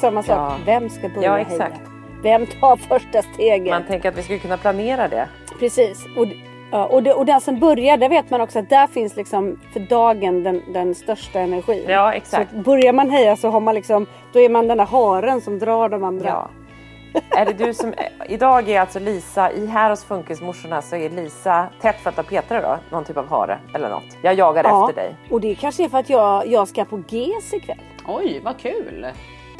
Samma sak. Ja. Vem ska börja Ja, heja? exakt. Vem tar första steget? Man tänker att vi skulle kunna planera det. Precis. Och, ja, och, det, och den som börjar, där vet man också att där finns liksom för dagen den, den största energin. Ja, exakt. Så börjar man heja så har man liksom, då är man den där haren som drar de andra. Ja. Är det du som... Idag är alltså Lisa, i här hos Funkismorsorna så är Lisa tätt följt av Petra då, någon typ av hare eller något. Jag jagar Ja, efter dig. Och det kanske är för att jag, jag ska på GES ikväll. Oj, vad kul!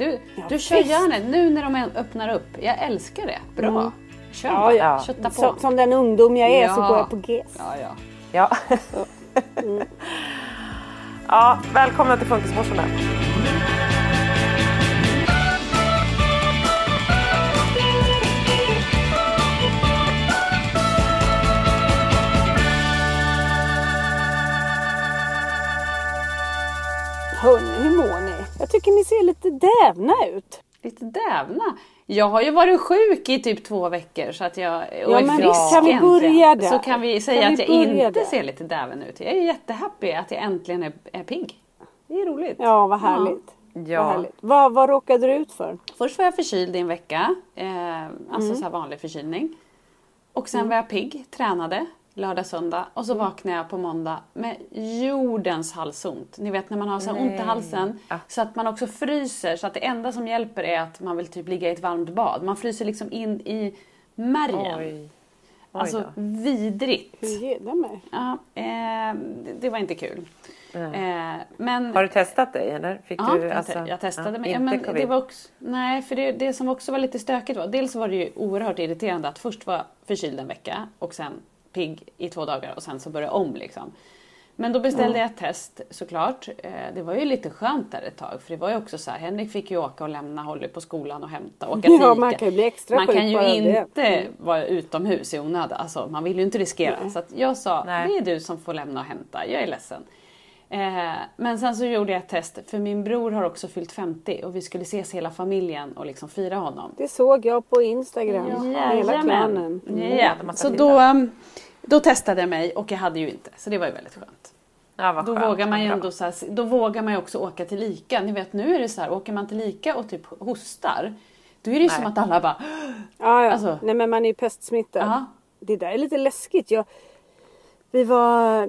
Du, Ja, du kör visst. gärna nu när de öppnar upp. Jag älskar det. Bra! Kör Ja, ja. Kötta på. Som, som den ungdom jag är så Ja. går jag på GES. Ja, ja. Ja. ja, välkomna till Funkismorsorna. Hörni, hur mår? Jag tycker ni ser lite dävna ut. Lite dävna. Jag har ju varit sjuk i typ två veckor så att jag och Ja, är men frisk kan vi börja där? Så kan vi säga Kan att vi jag börja inte där? ser lite däven ut. Jag är jättehappy att jag äntligen är, är pigg. Det är roligt. Ja, vad härligt. Ja. Vad, härligt. Vad, vad råkade du ut för? Först var jag förkyld i en vecka, eh, alltså Mm. så här vanlig förkylning. Och sen var jag pigg, tränade lördag, söndag och så vaknade jag på måndag med jordens halsont. Ni vet när man har så här ont i halsen så att man också fryser så att det enda som hjälper är att man vill typ ligga i ett varmt bad. Man fryser liksom in i märgen. Oj. Alltså då. vidrigt. Hur det mig? Ja, eh, det, det var inte kul. Eh, men Har du testat dig eller? Fick Ja, du, jag, alltså, jag testade ja, mig. Ja, inte men det var också, nej, för det, det som också var lite stökigt var, dels var det ju oerhört irriterande att först var förkyld en vecka och sen pigg i två dagar och sen så började om liksom. Men då beställde jag ett test såklart. Eh, Det var ju lite skönt där ett tag för det var ju också så här, Henrik fick ju åka och lämna Holly på skolan och hämta, åka till Ja, man kan ju bli extra Man kan ju av det. inte vara utomhus i onödan, alltså man vill ju inte riskera. Så att jag sa, Nej. det är du som får lämna och hämta, jag är ledsen. Eh, men sen så gjorde jag ett test för min bror har också fyllt 50 och vi skulle ses hela familjen och liksom fira honom. Det såg jag på Instagram. Hela Jajamän. klanen. Ja, de massa så då, um, då testade jag mig och jag hade ju inte, så det var ju väldigt skönt. Ja, vad Då skönt, vågar man ju ändå så här, då vågar man ju också åka till Lika. Ni vet nu är det så här, åker man till Lika och typ hostar, då är det ju som att alla bara Ja, ja. Alltså- Nej, men man är ju pestsmittad. Ja. Det där är lite läskigt. Jag, vi var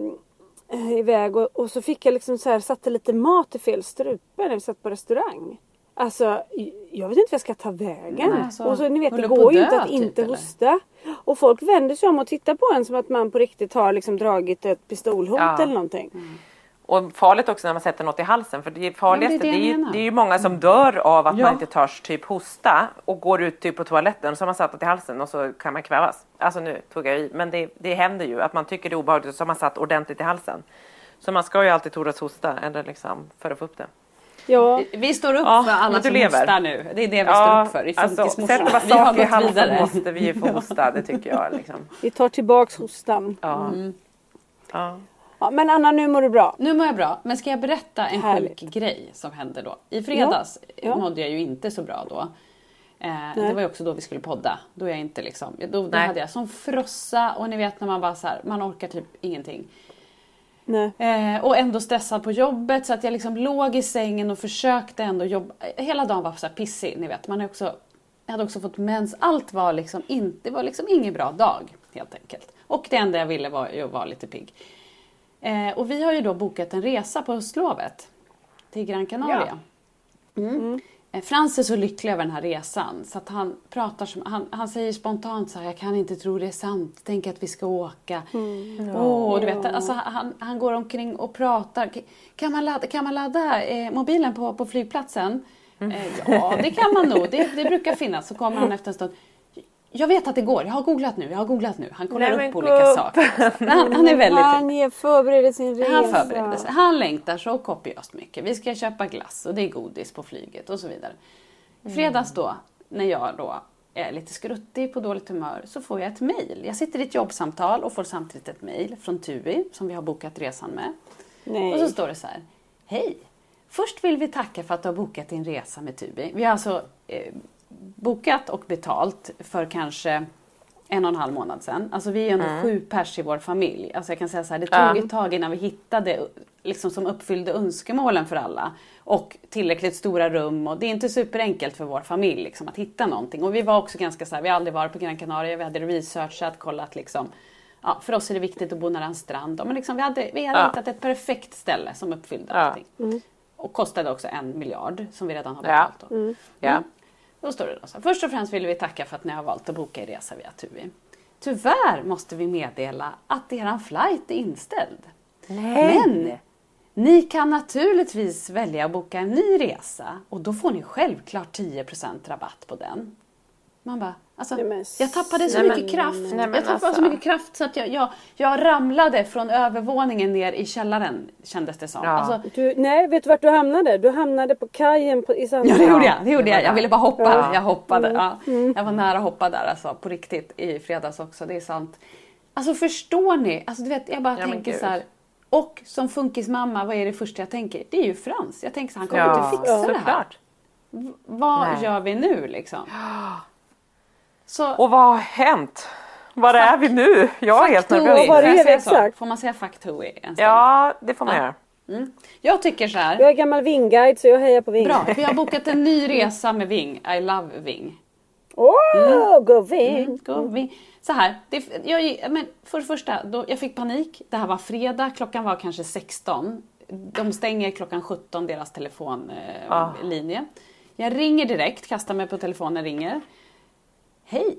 iväg och, och så fick jag liksom så här, satte lite mat i fel strupe när vi satt på restaurang. Alltså, jag vet inte vad jag ska ta vägen. Nej, alltså, och så ni vet, det går ju inte att typ, inte eller? hosta. Och folk vänder sig om och tittar på en som att man på riktigt har liksom dragit ett pistolhot Ja. eller någonting. Och farligt också när man sätter något i halsen för det farligaste det är det, det är ju, det är ju många som dör av att Ja. man inte törs typ hosta och går ut typ på toaletten så har man satt något i halsen och så kan man kvävas. Alltså nu tog jag i men det, det händer ju att man tycker det är obehagligt och så har man satt ordentligt i halsen. Så man ska ju alltid tordas hosta eller liksom för att få upp det. Ja, Vi står upp Ja, för alla som lever. hostar nu. Det är det vi står upp för i alltså, man vi har saker i gått halsen vidare. måste vi ju få hosta, det tycker jag. Liksom. vi tar tillbaks hostan. Ja. Mm. Ja. Ja, men Anna, nu mår du bra. Nu mår jag bra, men ska jag berätta en Härligt. sjuk grej som hände då? I fredags Ja. mådde jag ju inte så bra då. Eh, det var ju också då vi skulle podda. Då, jag inte liksom, då, då hade jag som frossa och ni vet när man bara så här, man orkar typ ingenting. Nej. Eh, och ändå stressad på jobbet så att jag liksom låg i sängen och försökte ändå jobba. Hela dagen var så här pissig, ni vet. Man är också, jag hade också fått mens. Allt var liksom inte, det var liksom ingen bra dag helt enkelt. Och det enda jag ville var ju att vara lite pigg. Eh, och vi har ju då bokat en resa på höstlovet till Gran Canaria. Mm. Eh, Frans är så lycklig över den här resan så att han pratar som, han, han säger spontant så här, jag kan inte tro det är sant, tänk att vi ska åka. Åh, du vet, alltså, han, han går omkring och pratar. Kan man ladda, kan man ladda eh, mobilen på, på flygplatsen? Eh, ja, det kan man nog. Det, det brukar finnas. Så kommer han efter en stund. Jag vet att det går. Jag har googlat nu. Jag har googlat nu. Han kollar Nej, upp olika gubb. saker. Han, han är väldigt... Han förbereder sin resa. Han förbereder sig. Han längtar så kopiöst mycket. Vi ska köpa glass och det är godis på flyget och så vidare. I fredags då, när jag då är lite skruttig på dåligt humör, så får jag ett mejl. Jag sitter i ett jobbsamtal och får samtidigt ett mejl från TUI som vi har bokat resan med. Nej. Och så står det så här. Hej! Först vill vi tacka för att du har bokat din resa med TUI. Vi har alltså eh, bokat och betalt för kanske en och en halv månad sedan. Alltså vi är ändå sju pers i vår familj. Alltså jag kan säga så här, det tog Ja. ett tag innan vi hittade liksom som uppfyllde önskemålen för alla. Och tillräckligt stora rum och det är inte superenkelt för vår familj liksom, att hitta någonting. Och vi var också ganska så här, vi har aldrig varit på Gran Canaria, vi hade researchat, kollat liksom. Ja, för oss är det viktigt att bo nära en strand. Men liksom, vi hade, vi hade Ja. hittat ett perfekt ställe som uppfyllde Ja. allting. Och kostade också en miljard som vi redan har betalt. Då. Ja. Då står det då så här. Först och främst vill vi tacka för att ni har valt att boka er resa via TUI. Tyvärr måste vi meddela att er flight är inställd. Men ni kan naturligtvis välja att boka en ny resa och då får ni självklart 10% rabatt på den. Man bara, alltså, Nej, men jag tappade så nej, mycket men- kraft. nej, jag tappade alltså. så mycket kraft så att jag, jag, jag ramlade från övervåningen ner i källaren kändes det som. Ja. Alltså, Du, nej, vet du vart du hamnade? Du hamnade på kajen på, i Sandhamn. Ja det gjorde Ja, jag. Det gjorde det jag. jag ville bara hoppa. Ja. Jag hoppade. Ja. Jag var nära att hoppa där alltså, på riktigt i fredags också. Det är sant. Alltså förstår ni? Alltså, du vet, jag bara tänker så här. Och som funkismamma, vad är det första jag tänker? Det är ju Frans. Jag tänker så här, han kommer Ja, inte fixa det här. såklart. Vad Nej. gör vi nu liksom? Så, Och vad har hänt? Var är vi nu? Jag är helt fuck nervös. Var Får jag är vi säga så? exakt? Får man säga fuck Tui en stund? Ja, det får man Ja. göra. Mm. Jag tycker så här. Jag är gammal Vingguide så jag hejar på Ving. Bra, vi har bokat en ny resa med Ving. I love Ving. Åh, gå Ving! Mm, gå vi. Så här, det, jag, men för det första, då, jag fick panik. Det här var fredag, klockan var kanske 16. De stänger klockan 17, deras telefonlinje. Eh, Ah. Jag ringer direkt, kastar mig på telefonen, ringer. Hej!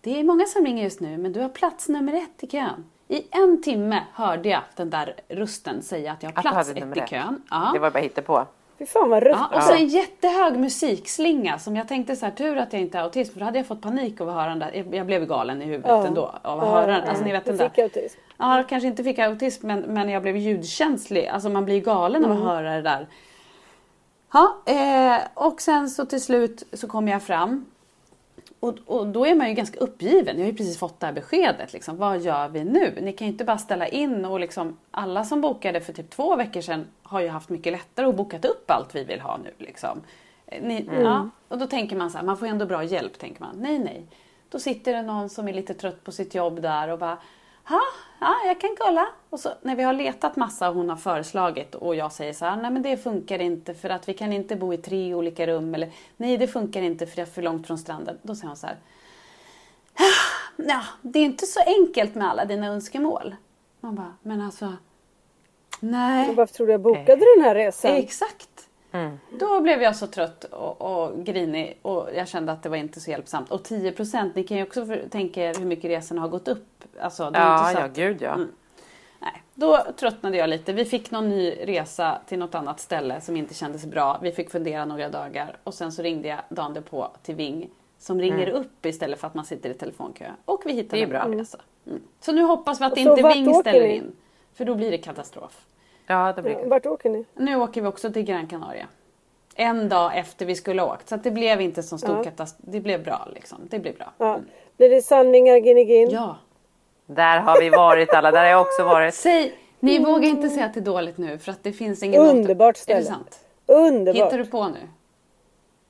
Det är många som ringer just nu, men du har plats nummer ett i kön. I en timme hörde jag den där rösten säga att jag har plats ett i kön. Ja. Det var bara hittepå. Fy fan vad rufft. Ja, och så en jättehög musikslinga som jag tänkte så här, tur att jag inte har autism för då hade jag fått panik av att höra den där. Jag- blev galen i huvudet Ja. ändå av att höra den. Alltså ni vet den där. fick autism. Ja, kanske inte fick autism men, men jag blev ljudkänslig. Alltså man blir galen av att höra det där. Ja, eh, och sen så till slut så kom jag fram. Och, och då är man ju ganska uppgiven. Jag har ju precis fått det här beskedet. Liksom. Vad gör vi nu? Ni kan ju inte bara ställa in och liksom alla som bokade för typ två veckor sedan har ju haft mycket lättare och bokat upp allt vi vill ha nu. Liksom. Eh, Ni, ja, och då tänker man så här, man får ju ändå bra hjälp. tänker man. Nej, nej. Då sitter det någon som är lite trött på sitt jobb där och bara Ja, ja, jag kan kolla. Och så när vi har letat massa och hon har föreslagit och jag säger så här, nej men det funkar inte för att vi kan inte bo i tre olika rum eller nej det funkar inte för jag är för långt från stranden. Då säger hon så här, "Ah, ja, det är inte så enkelt med alla dina önskemål. Man bara, men alltså, nej. Varför tror du jag bokade den här resan? Exakt. Då blev jag så trött och, och grinig och jag kände att det var inte så hjälpsamt. Och 10 procent, ni kan ju också för, tänka er hur mycket resorna har gått upp. Alltså, det är Ja, inte så ja, gud ja. Mm. Nej. Då tröttnade jag lite. Vi fick någon ny resa till något annat ställe som inte kändes bra. Vi fick fundera några dagar och sen så ringde jag dagen på till Ving som ringer upp istället för att man sitter i telefonkö. Och vi hittade Mm. En bra. resa. Mm. Så nu hoppas vi att Så inte Ving ställer ni? in. För då blir det katastrof. Ja, det blir Vart åker ni? Nu åker vi också till Gran Canaria. En dag efter vi skulle ha åkt. Så att det blev inte så stor Ja. katastrof. Det blev bra liksom. Det blir bra. Ja. Blir det Sandvingar, Ginigin? Ja. Där har vi varit alla, där har jag också varit. Säg, ni vågar inte säga att det är dåligt nu för att det finns ingen Underbart Är det ställe. sant? Underbart. Hittar du på nu?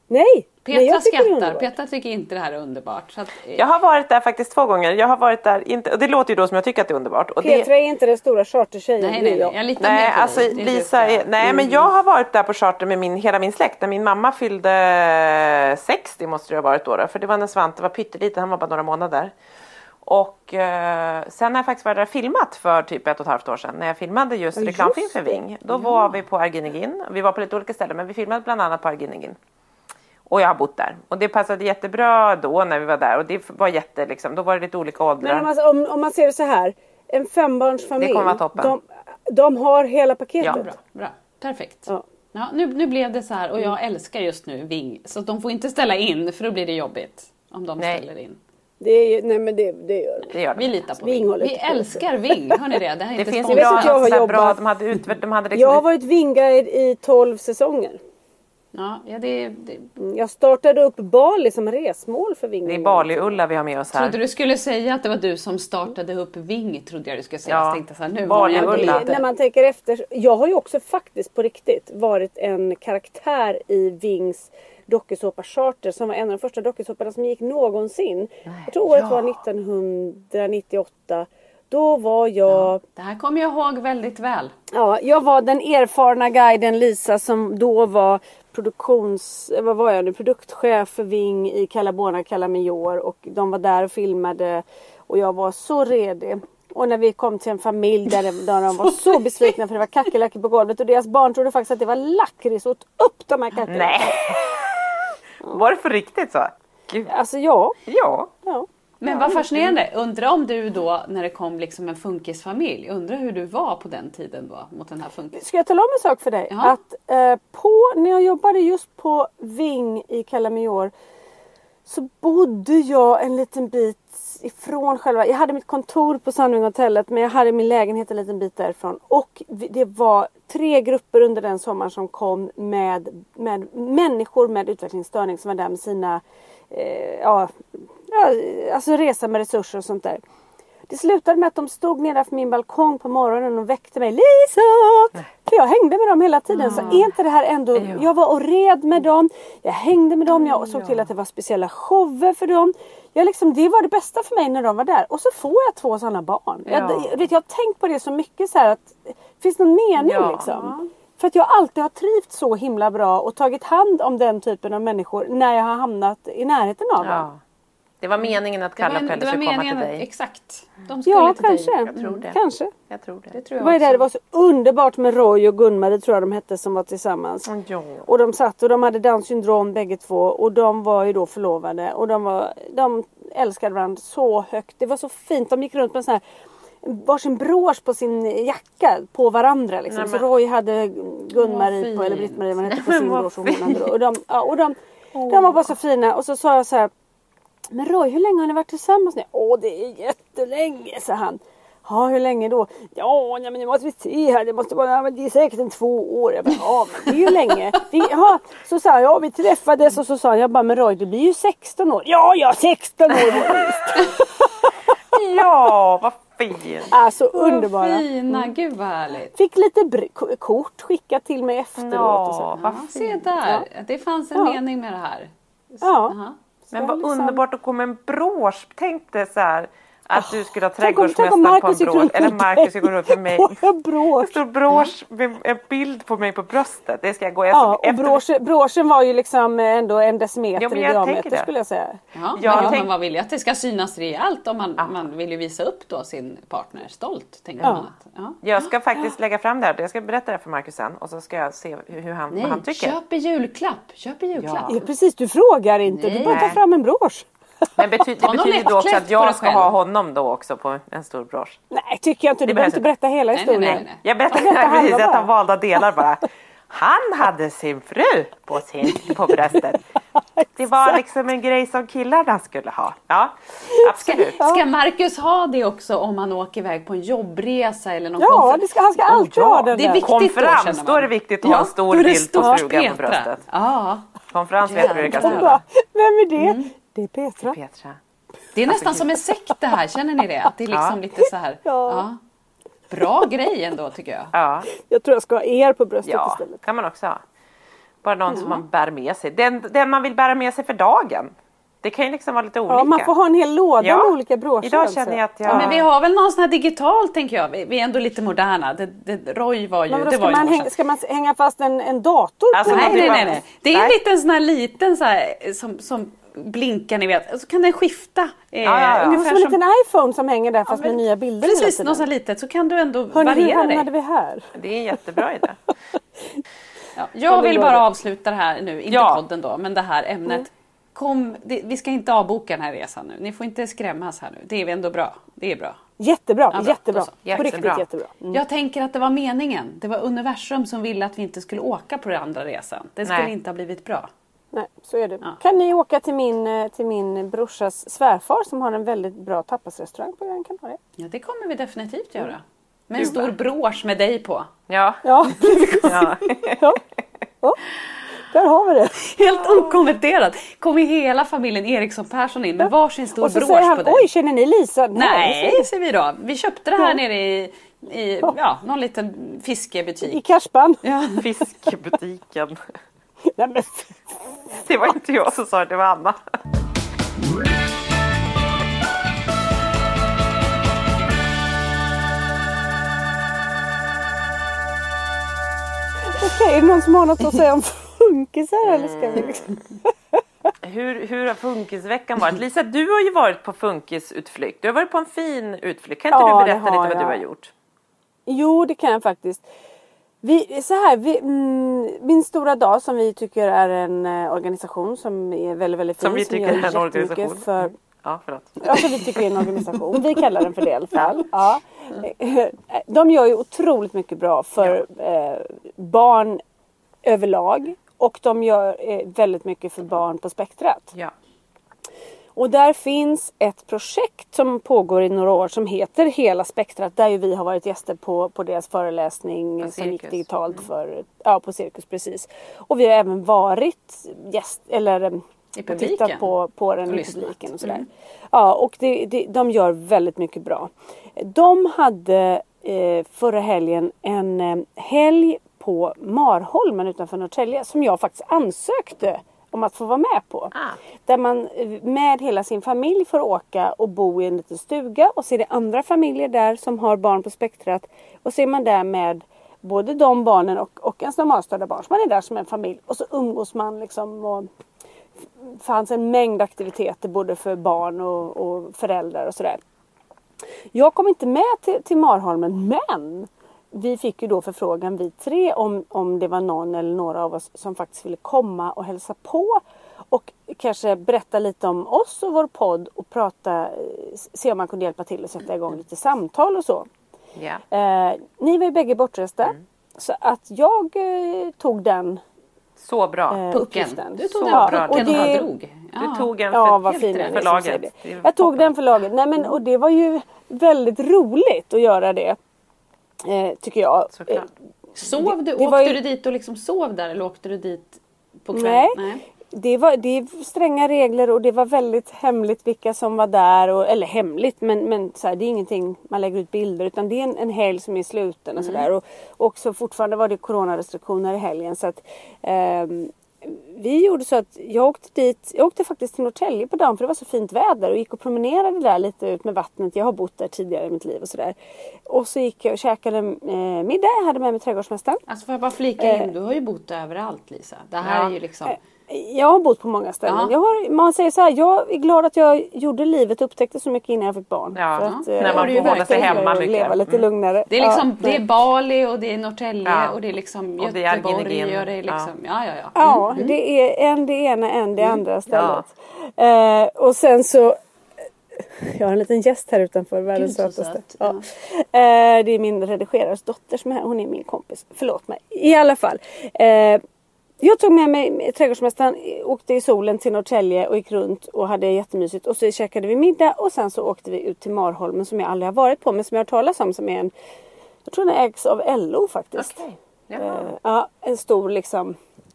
Nej! Petra men jag det skrattar. Petra tycker inte det här är underbart. Så att, eh, Jag har varit där faktiskt två gånger. Jag har varit där, inte, och det låter ju då som jag tycker att det är underbart. Och det, Petra är inte den stora chartertjejen. nej, det nej, nej. jag. Litar Nej, mer på alltså dig. Det Lisa det är, nej men jag har varit där på charter med min, hela min släkt. När min mamma fyllde 60 måste det ha varit då, då för det var när Svante var pytteliten, han var bara några månader. Och eh, sen har jag faktiskt varit där och filmat för typ ett och ett halvt år sedan när jag filmade just Ja, reklamfilm för. Ving. Då var vi på Arginegin. Vi var på lite olika ställen men vi filmade bland annat på Arginegin. Och jag har bott där. Och det passade jättebra då när vi var där och det var jätte liksom, då var det lite olika åldrar. Men om man, om, om man ser det så här. En fembarnsfamilj. Det kommer vara toppen. De, de har hela paketet. Ja, Bra, bra. Perfekt. Ja. Ja, nu, nu blev det så här och jag älskar just nu Ving. Så de får inte ställa in för då blir det jobbigt. Om de Nej. ställer in. Det är ju, nej men det, det gör de. det gör Vi litar på Ving Ving. Vi älskar Ving. Hör ni det? Det här är Det inte finns ju bra, att jag har alltså, bra de hade utvärt, de hade liksom Jag har varit Vinguide i 12 säsonger. Ja, ja det, det, Mm, Jag startade upp Bali som resmål för Ving. det är Bali-Ulla vi har med oss här. trodde du skulle säga att det var du som startade upp Ving. Trodde jag du skulle säga. Ja. Jag tänkte så här, nu Bali var jag Ulla. ändå Det, lite. när man tänker efter. Jag har ju också faktiskt på riktigt varit en karaktär i Vings dokusåpa Charter som var en av de första dokusåporna som gick någonsin. jag tror året ja. var 1998. Då var jag, Det här kommer jag ihåg väldigt väl. ja. jag var den erfarna guiden Lisa som då var produktions, eh, vad var jag nu, produktchef för Ving i Calabona Calamior och de var där och filmade och jag var så redig. Och när vi kom till en familj där, det- där de var så besvikna för det var kackerlackor på golvet och deras barn trodde faktiskt att det var lakrits och åt upp de här kackerlackorna. Var det för riktigt så? Gud. Alltså ja, Ja. ja. Men vad fascinerande. Undrar om du då när det kom liksom en funkisfamilj. Undrar hur du var på den tiden då mot den här funkis. Ska jag tala om en sak för dig? Ja. Att eh, på, när jag jobbade just på Ving i Calamior så bodde jag en liten bit ifrån själva, jag hade mitt kontor på Sandvinghotellet men jag hade min lägenhet en liten bit därifrån. Och det var tre grupper under den sommaren som kom med, med människor med utvecklingsstörning som var där med sina eh, ja, alltså resa med resurser och sånt där. Det slutade med att de stod nedanför min balkong på morgonen och väckte mig. Lisa! För jag hängde med dem hela tiden. Så är inte det här ändå... Ja. Jag var och red med dem. Jag hängde med dem. Jag såg till att det var speciella shower för dem. Jag liksom, det var det bästa för mig när de var där. Och så får jag två sådana barn. Ja. jag, vet, jag har tänkt på det så mycket så här att... Finns det någon mening Ja. liksom? För att jag alltid har trivts så himla bra och tagit hand om den typen av människor när jag har hamnat i närheten av dem. Ja. Det var meningen att Det Kalle och Pelle det skulle komma till dig. exakt. De skulle Ja, till kanske. dig. Jag tror det. Kanske. Jag tror det. Det tror Det jag var ju också. där det var så underbart med Roy och Gunmarie tror jag de hette som var tillsammans. Ja. Och de satt och de hade Downs syndrom bägge två och de var ju då förlovade och de, var, de älskade varandra så högt. Det var så fint. De gick runt med en sån här varsin brosch på sin jacka på varandra. Liksom. Nej, så men- Roy hade Gun-Marie Vad på, eller. Britt-Marie vad hette på sin Vad brosch och hon hade. Och de, ja, och de, de var bara så fina och så sa jag så här Men Roy hur länge har ni varit tillsammans nu? Åh det är jättelänge sa han. Ja hur länge då? Ja nej, men nu måste vi se här. Det måste vara, ja, men det är säkert en två år. Jag bara, ja men det är ju länge. Vi, ja, så sa han, ja vi träffades och så sa han, jag bara men Roy du blir ju 16 år. Ja ja 16 år var det visst. ja, vad fint! Alltså Vad underbara. fina, gud vad härligt. Fick lite kort skickat till mig efteråt. och så. Ja, vad Ja, fint. se där, det fanns en Ja. mening med det här. Ja. Jaha. Men vad liksom- underbart att gå med en brosch. Tänk dig så här att du skulle ha trädgårdsmästaren på en gick runt Eller med Marcus går runt för mig. På en Det brosch. står brosch med en bild på mig på bröstet. Det ska jag gå. Jag Ja, och efter- broschen var ju liksom ändå en decimeter Ja, men i diameter det. skulle jag säga. Ja, Ja, men, tänk- vad vill jag? Att det ska synas rejält om man, man vill ju visa upp då sin partner stolt. Tänker Ja. man att, ja. Jag ska faktiskt lägga fram det här. Jag ska berätta det för Marcus sen och så ska jag se hur han, vad han Nej, tycker. köp i julklapp. Köp i julklapp. Ja, precis, du frågar inte. Du bara tar Nej. fram en brosch. Men bety- det betyder då också att jag ska ha honom då också på en stor brosch. Nej, tycker jag inte. Du Det behöver inte berätta hela Nej, nej, historien. nej, nej. Jag berättar Jag precis, tar bara. valda delar bara. Han hade sin fru på, sin, på bröstet. Det var liksom en grej som killarna skulle ha. Ja, absolut. Ska Marcus ha det också om han åker iväg på en jobbresa eller någon Ja, ska, han ska alltid Oh, ja. ha den Det är viktigt då, Konferens, då man. är det viktigt att ha en stor då bild på frugan på bröstet. Ja, Konferens vet du hur det kan ut. Vem är det? Det är Petra. Petra. det är nästan som en sekt det här, känner ni det? Att det är liksom Ja. lite så här. Ja. Bra grej ändå tycker jag. Ja, Jag tror jag ska ha er på bröstet ja, istället. kan man också ha. Bara någon som man bär med sig. Den, den man vill bära med sig för dagen. Det kan ju liksom vara lite olika. Ja, man får ha en hel låda Ja. med olika broscher. Idag alltså. känner jag att jag... Ja, men vi har väl någon sån här digital tänker jag. Vi vi är ändå lite moderna. Det, det, Roy var ju... Men det ska, var man hänga, ska man hänga fast en, en dator Alltså, på Nej, det nej, nej, nej. Det är en liten sån här liten så här, som, som blinkar ni vet. Så kan den skifta. Eh, Ja, ja, ja. Ungefär som en liten iPhone som hänger där fast med nya bilder Precis, något sånt litet. Så kan du ändå Hörni, hur variera hamnade dig. vi här? Det är en jättebra idé. Ja, jag vill bara avsluta det här nu, inte Ja. podden då, men det här ämnet. Kom, det, vi ska inte avboka den här resan nu. Ni får inte skrämmas här nu. Det är ändå bra. Det är bra. Jättebra, Ja, bra. jättebra. Så. På riktigt Jättebra. jättebra. Mm. Jag tänker att det var meningen. Det var universum som ville att vi inte skulle åka på den andra resan. Det skulle Nej. inte ha blivit bra. Nej, så är det. Ja. Kan ni åka till min, eh, till min brorsas svärfar som har en väldigt bra tapasrestaurang på Gran Canaria? Ja, det kommer vi definitivt göra. Med en stor brosch med dig på. Ja. Ja, ja. ja. ja. Där har vi det. Helt okommenterat kommer hela familjen Eriksson Persson in med varsin stor Och så brosch säger han, på dig. oj känner ni Lisa? Nej, säger vi då. Vi köpte det här nere i, i ja, någon liten fiskebutik. I Karspan? Ja. Fiskbutiken. Nej, men, Det var inte jag som sa det, det var Anna. Okej, är det någon som har något att säga om funkisar eller ska vi liksom? Hur, hur har funkisveckan varit? Lisa, du har ju varit på funkisutflykt. Du har varit på en fin utflykt. Kan inte Ja, du berätta lite vad du jag. har gjort? Jo, det kan jag faktiskt. Vi, så här, vi, mm, min stora dag som vi tycker är en eh, organisation som är väldigt, väldigt fin. Som vi tycker är en organisation. För, Ja, förlåt. Alltså vi tycker det är en organisation. Vi kallar den för det i alla fall. Ja. De gör ju otroligt mycket bra för eh, barn överlag. Och de gör eh, väldigt mycket för barn på spektrat. Ja. Och där finns ett projekt som pågår i några år som heter Hela spektrat. Där ju vi har varit gäster på, på deras föreläsning På som gick digitalt för, ja på Cirkus precis. Och vi har även varit gäst, eller I och publiken. tittat på, på den Och i publiken och sådär. Ja och det, det, de gör väldigt mycket bra. De hade eh, förra helgen en eh, helg på Marholmen utanför Norrtälje som jag faktiskt ansökte om att få vara med på. Ah. Där man eh, med hela sin familj får åka och bo i en liten stuga och så är det andra familjer där som har barn på spektrat. Och så är man där med både de barnen och, och ens normalstörda barn. Så man är där som en familj och så umgås man liksom. Och fanns en mängd aktiviteter både för barn och, och föräldrar och sådär. Jag kom inte med till, till Marholmen men vi fick ju då förfrågan vi tre om, om det var någon eller några av oss som faktiskt ville komma och hälsa på och kanske berätta lite om oss och vår podd och prata, eh, se om man kunde hjälpa till att sätta igång lite samtal och så. ja. Eh, ni var ju bägge bortresta så att jag eh, tog den Så bra. eh, Pucken. uppgiften. Du tog Så den bra. Och och det- drog. Du tog en Ja, för, vad helt fin den för laget. Jag tog den för laget. Nej, men, och det var ju väldigt roligt att göra det. Eh, tycker jag. Såklart. Eh, Sov du? Det åkte var ju- du dit och liksom sov där eller åkte du dit på kvällen? Nej. Det, var, det är stränga regler och det var väldigt hemligt vilka som var där. Och, eller hemligt men, men så här, det är ingenting man lägger ut bilder utan det är en, en helg som är sluten och sådär. Och, och så fortfarande var det coronarestriktioner i helgen så att ehm, vi gjorde så att jag åkte dit, jag åkte faktiskt till Norrtälje på dagen för det var så fint väder och gick och promenerade där lite ut med vattnet. Jag har bott där tidigare i mitt liv och sådär. Och så gick jag och käkade eh, middag, jag hade med mig trädgårdsmästaren. Alltså får jag bara flika in, Eh. du har ju bott överallt Lisa. Det här Ja. är ju liksom... Jag har bott på många ställen. Ja. Jag har, man säger så här, jag är glad att jag gjorde livet och upptäckte så mycket innan jag fick barn. Ja, För att, när eh, man får hålla sig hemma mycket. Leva lite Mm. lugnare. Det är liksom, Ja, det är. Bali och det är Norrtälje Ja. och det är liksom Och det är Göteborg och det är liksom, ja ja ja. Ja, det är en det ena, en det Mm. andra stället. Eh, och sen så jag har en liten gäst här utanför, världens sötaste. söt. Ja. Eh, det är min redegerares dotter som är här, hon är min kompis. Förlåt mig. I alla fall. Eh, jag tog med mig trädgårdsmästaren, åkte i solen till Norrtälje och gick runt och hade jättemysigt. Och så käkade vi middag och sen så åkte vi ut till Marholmen som jag aldrig har varit på men som jag har talas om som är en, jag tror den ägs av LO faktiskt. Okej. Eh, Jaha. ja, en stor liksom,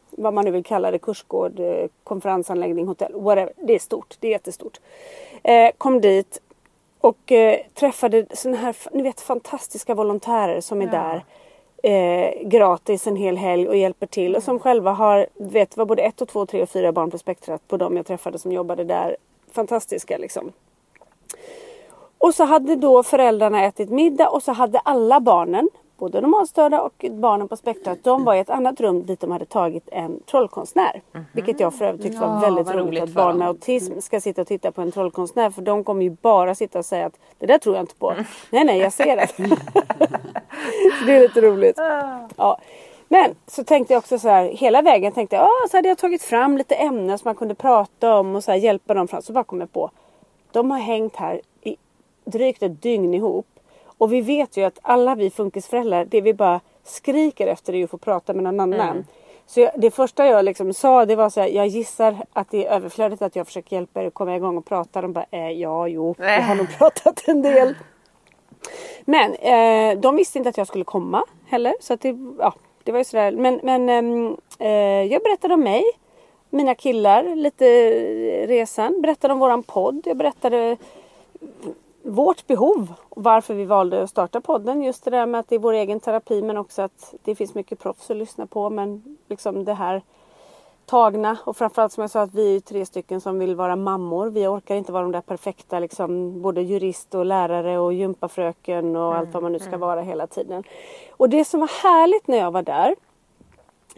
vad man nu vill kalla det, kursgård, eh, konferensanläggning, hotell, whatever. Det är stort, det är jättestort. Eh, kom dit och eh, träffade såna här, ni vet fantastiska volontärer som är där eh, gratis en hel helg och hjälper till och som själva har, vet, var både ett och två, tre och fyra barn på spektrat på dem jag träffade som jobbade där. Fantastiska liksom. Och så hade då föräldrarna ätit middag och så hade alla barnen, både normalstörda och barnen på spektrat, de var i ett annat rum dit de hade tagit en trollkonstnär. Vilket jag för övrigt tyckte Ja, var väldigt roligt, roligt att barn med autism ska sitta och titta på en trollkonstnär för de kommer ju bara sitta och säga att det där tror jag inte på. Nej nej jag ser det. Så det är lite roligt. Ja. Men så tänkte jag också så här, hela vägen tänkte jag, ah, så hade jag tagit fram lite ämnen som man kunde prata om och så hjälpa dem fram. Så bara kom jag på, de har hängt här i drygt ett dygn ihop. Och vi vet ju att alla vi funkisföräldrar, det vi bara skriker efter är ju att få prata med någon annan. Så jag, det första jag liksom sa det var så här, jag gissar att det är överflödigt att jag försöker hjälpa er att komma igång och prata. De bara, eh, ja jo, jag har nog pratat en del. Men eh, de visste inte att jag skulle komma heller. Så att det, ja, det var ju sådär. Men, men ehm, eh, jag berättade om mig. Mina killar, lite eh, resan. Berättade om våran podd. Jag berättade vårt behov och varför vi valde att starta podden. Just det där med att det är vår egen terapi men också att det finns mycket proffs att lyssna på. Men liksom det här tagna och framförallt som jag sa att vi är tre stycken som vill vara mammor. Vi orkar inte vara de där perfekta liksom både jurist och lärare och gympafröken och allt vad man nu ska vara hela tiden. Och det som var härligt när jag var där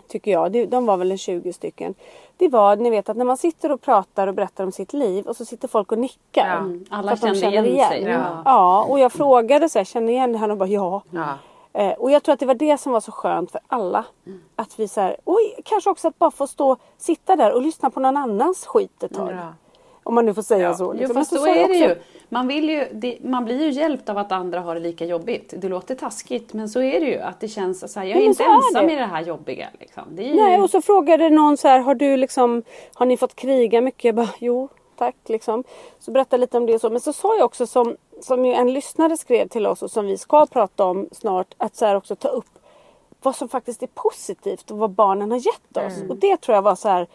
tycker jag, det- de var väl en 20 stycken. Det var, ni vet att när man sitter och pratar och berättar om sitt liv och så sitter folk och nickar. Ja. Mm, alla kände igen sig. Ja. Ja, och jag frågade så här, känner ni igen det här? Och de bara ja. Ja. Eh, och jag tror att det var det som var så skönt för alla. Att vi så här, oj, kanske också att bara få stå, sitta där och lyssna på någon annans skit ett tag. Ja. Om man nu får säga Ja. så. Jo liksom. fast Men så jag är det också- ju. Man, vill ju det, man blir ju hjälpt av att andra har det lika jobbigt. Det låter taskigt men så är det ju. Att det känns så här, jag är Ja, inte så är ensam det. i det här jobbiga. Liksom. Det ju, Nej, och så frågade någon så här, har du liksom, har ni fått kriga mycket? Jag bara, jo, tack liksom. Så berättade lite om det och så. Men så sa jag också som, som ju en lyssnare skrev till oss och som vi ska prata om snart, att så också ta upp vad som faktiskt är positivt och vad barnen har gett oss. Och det tror jag var så här,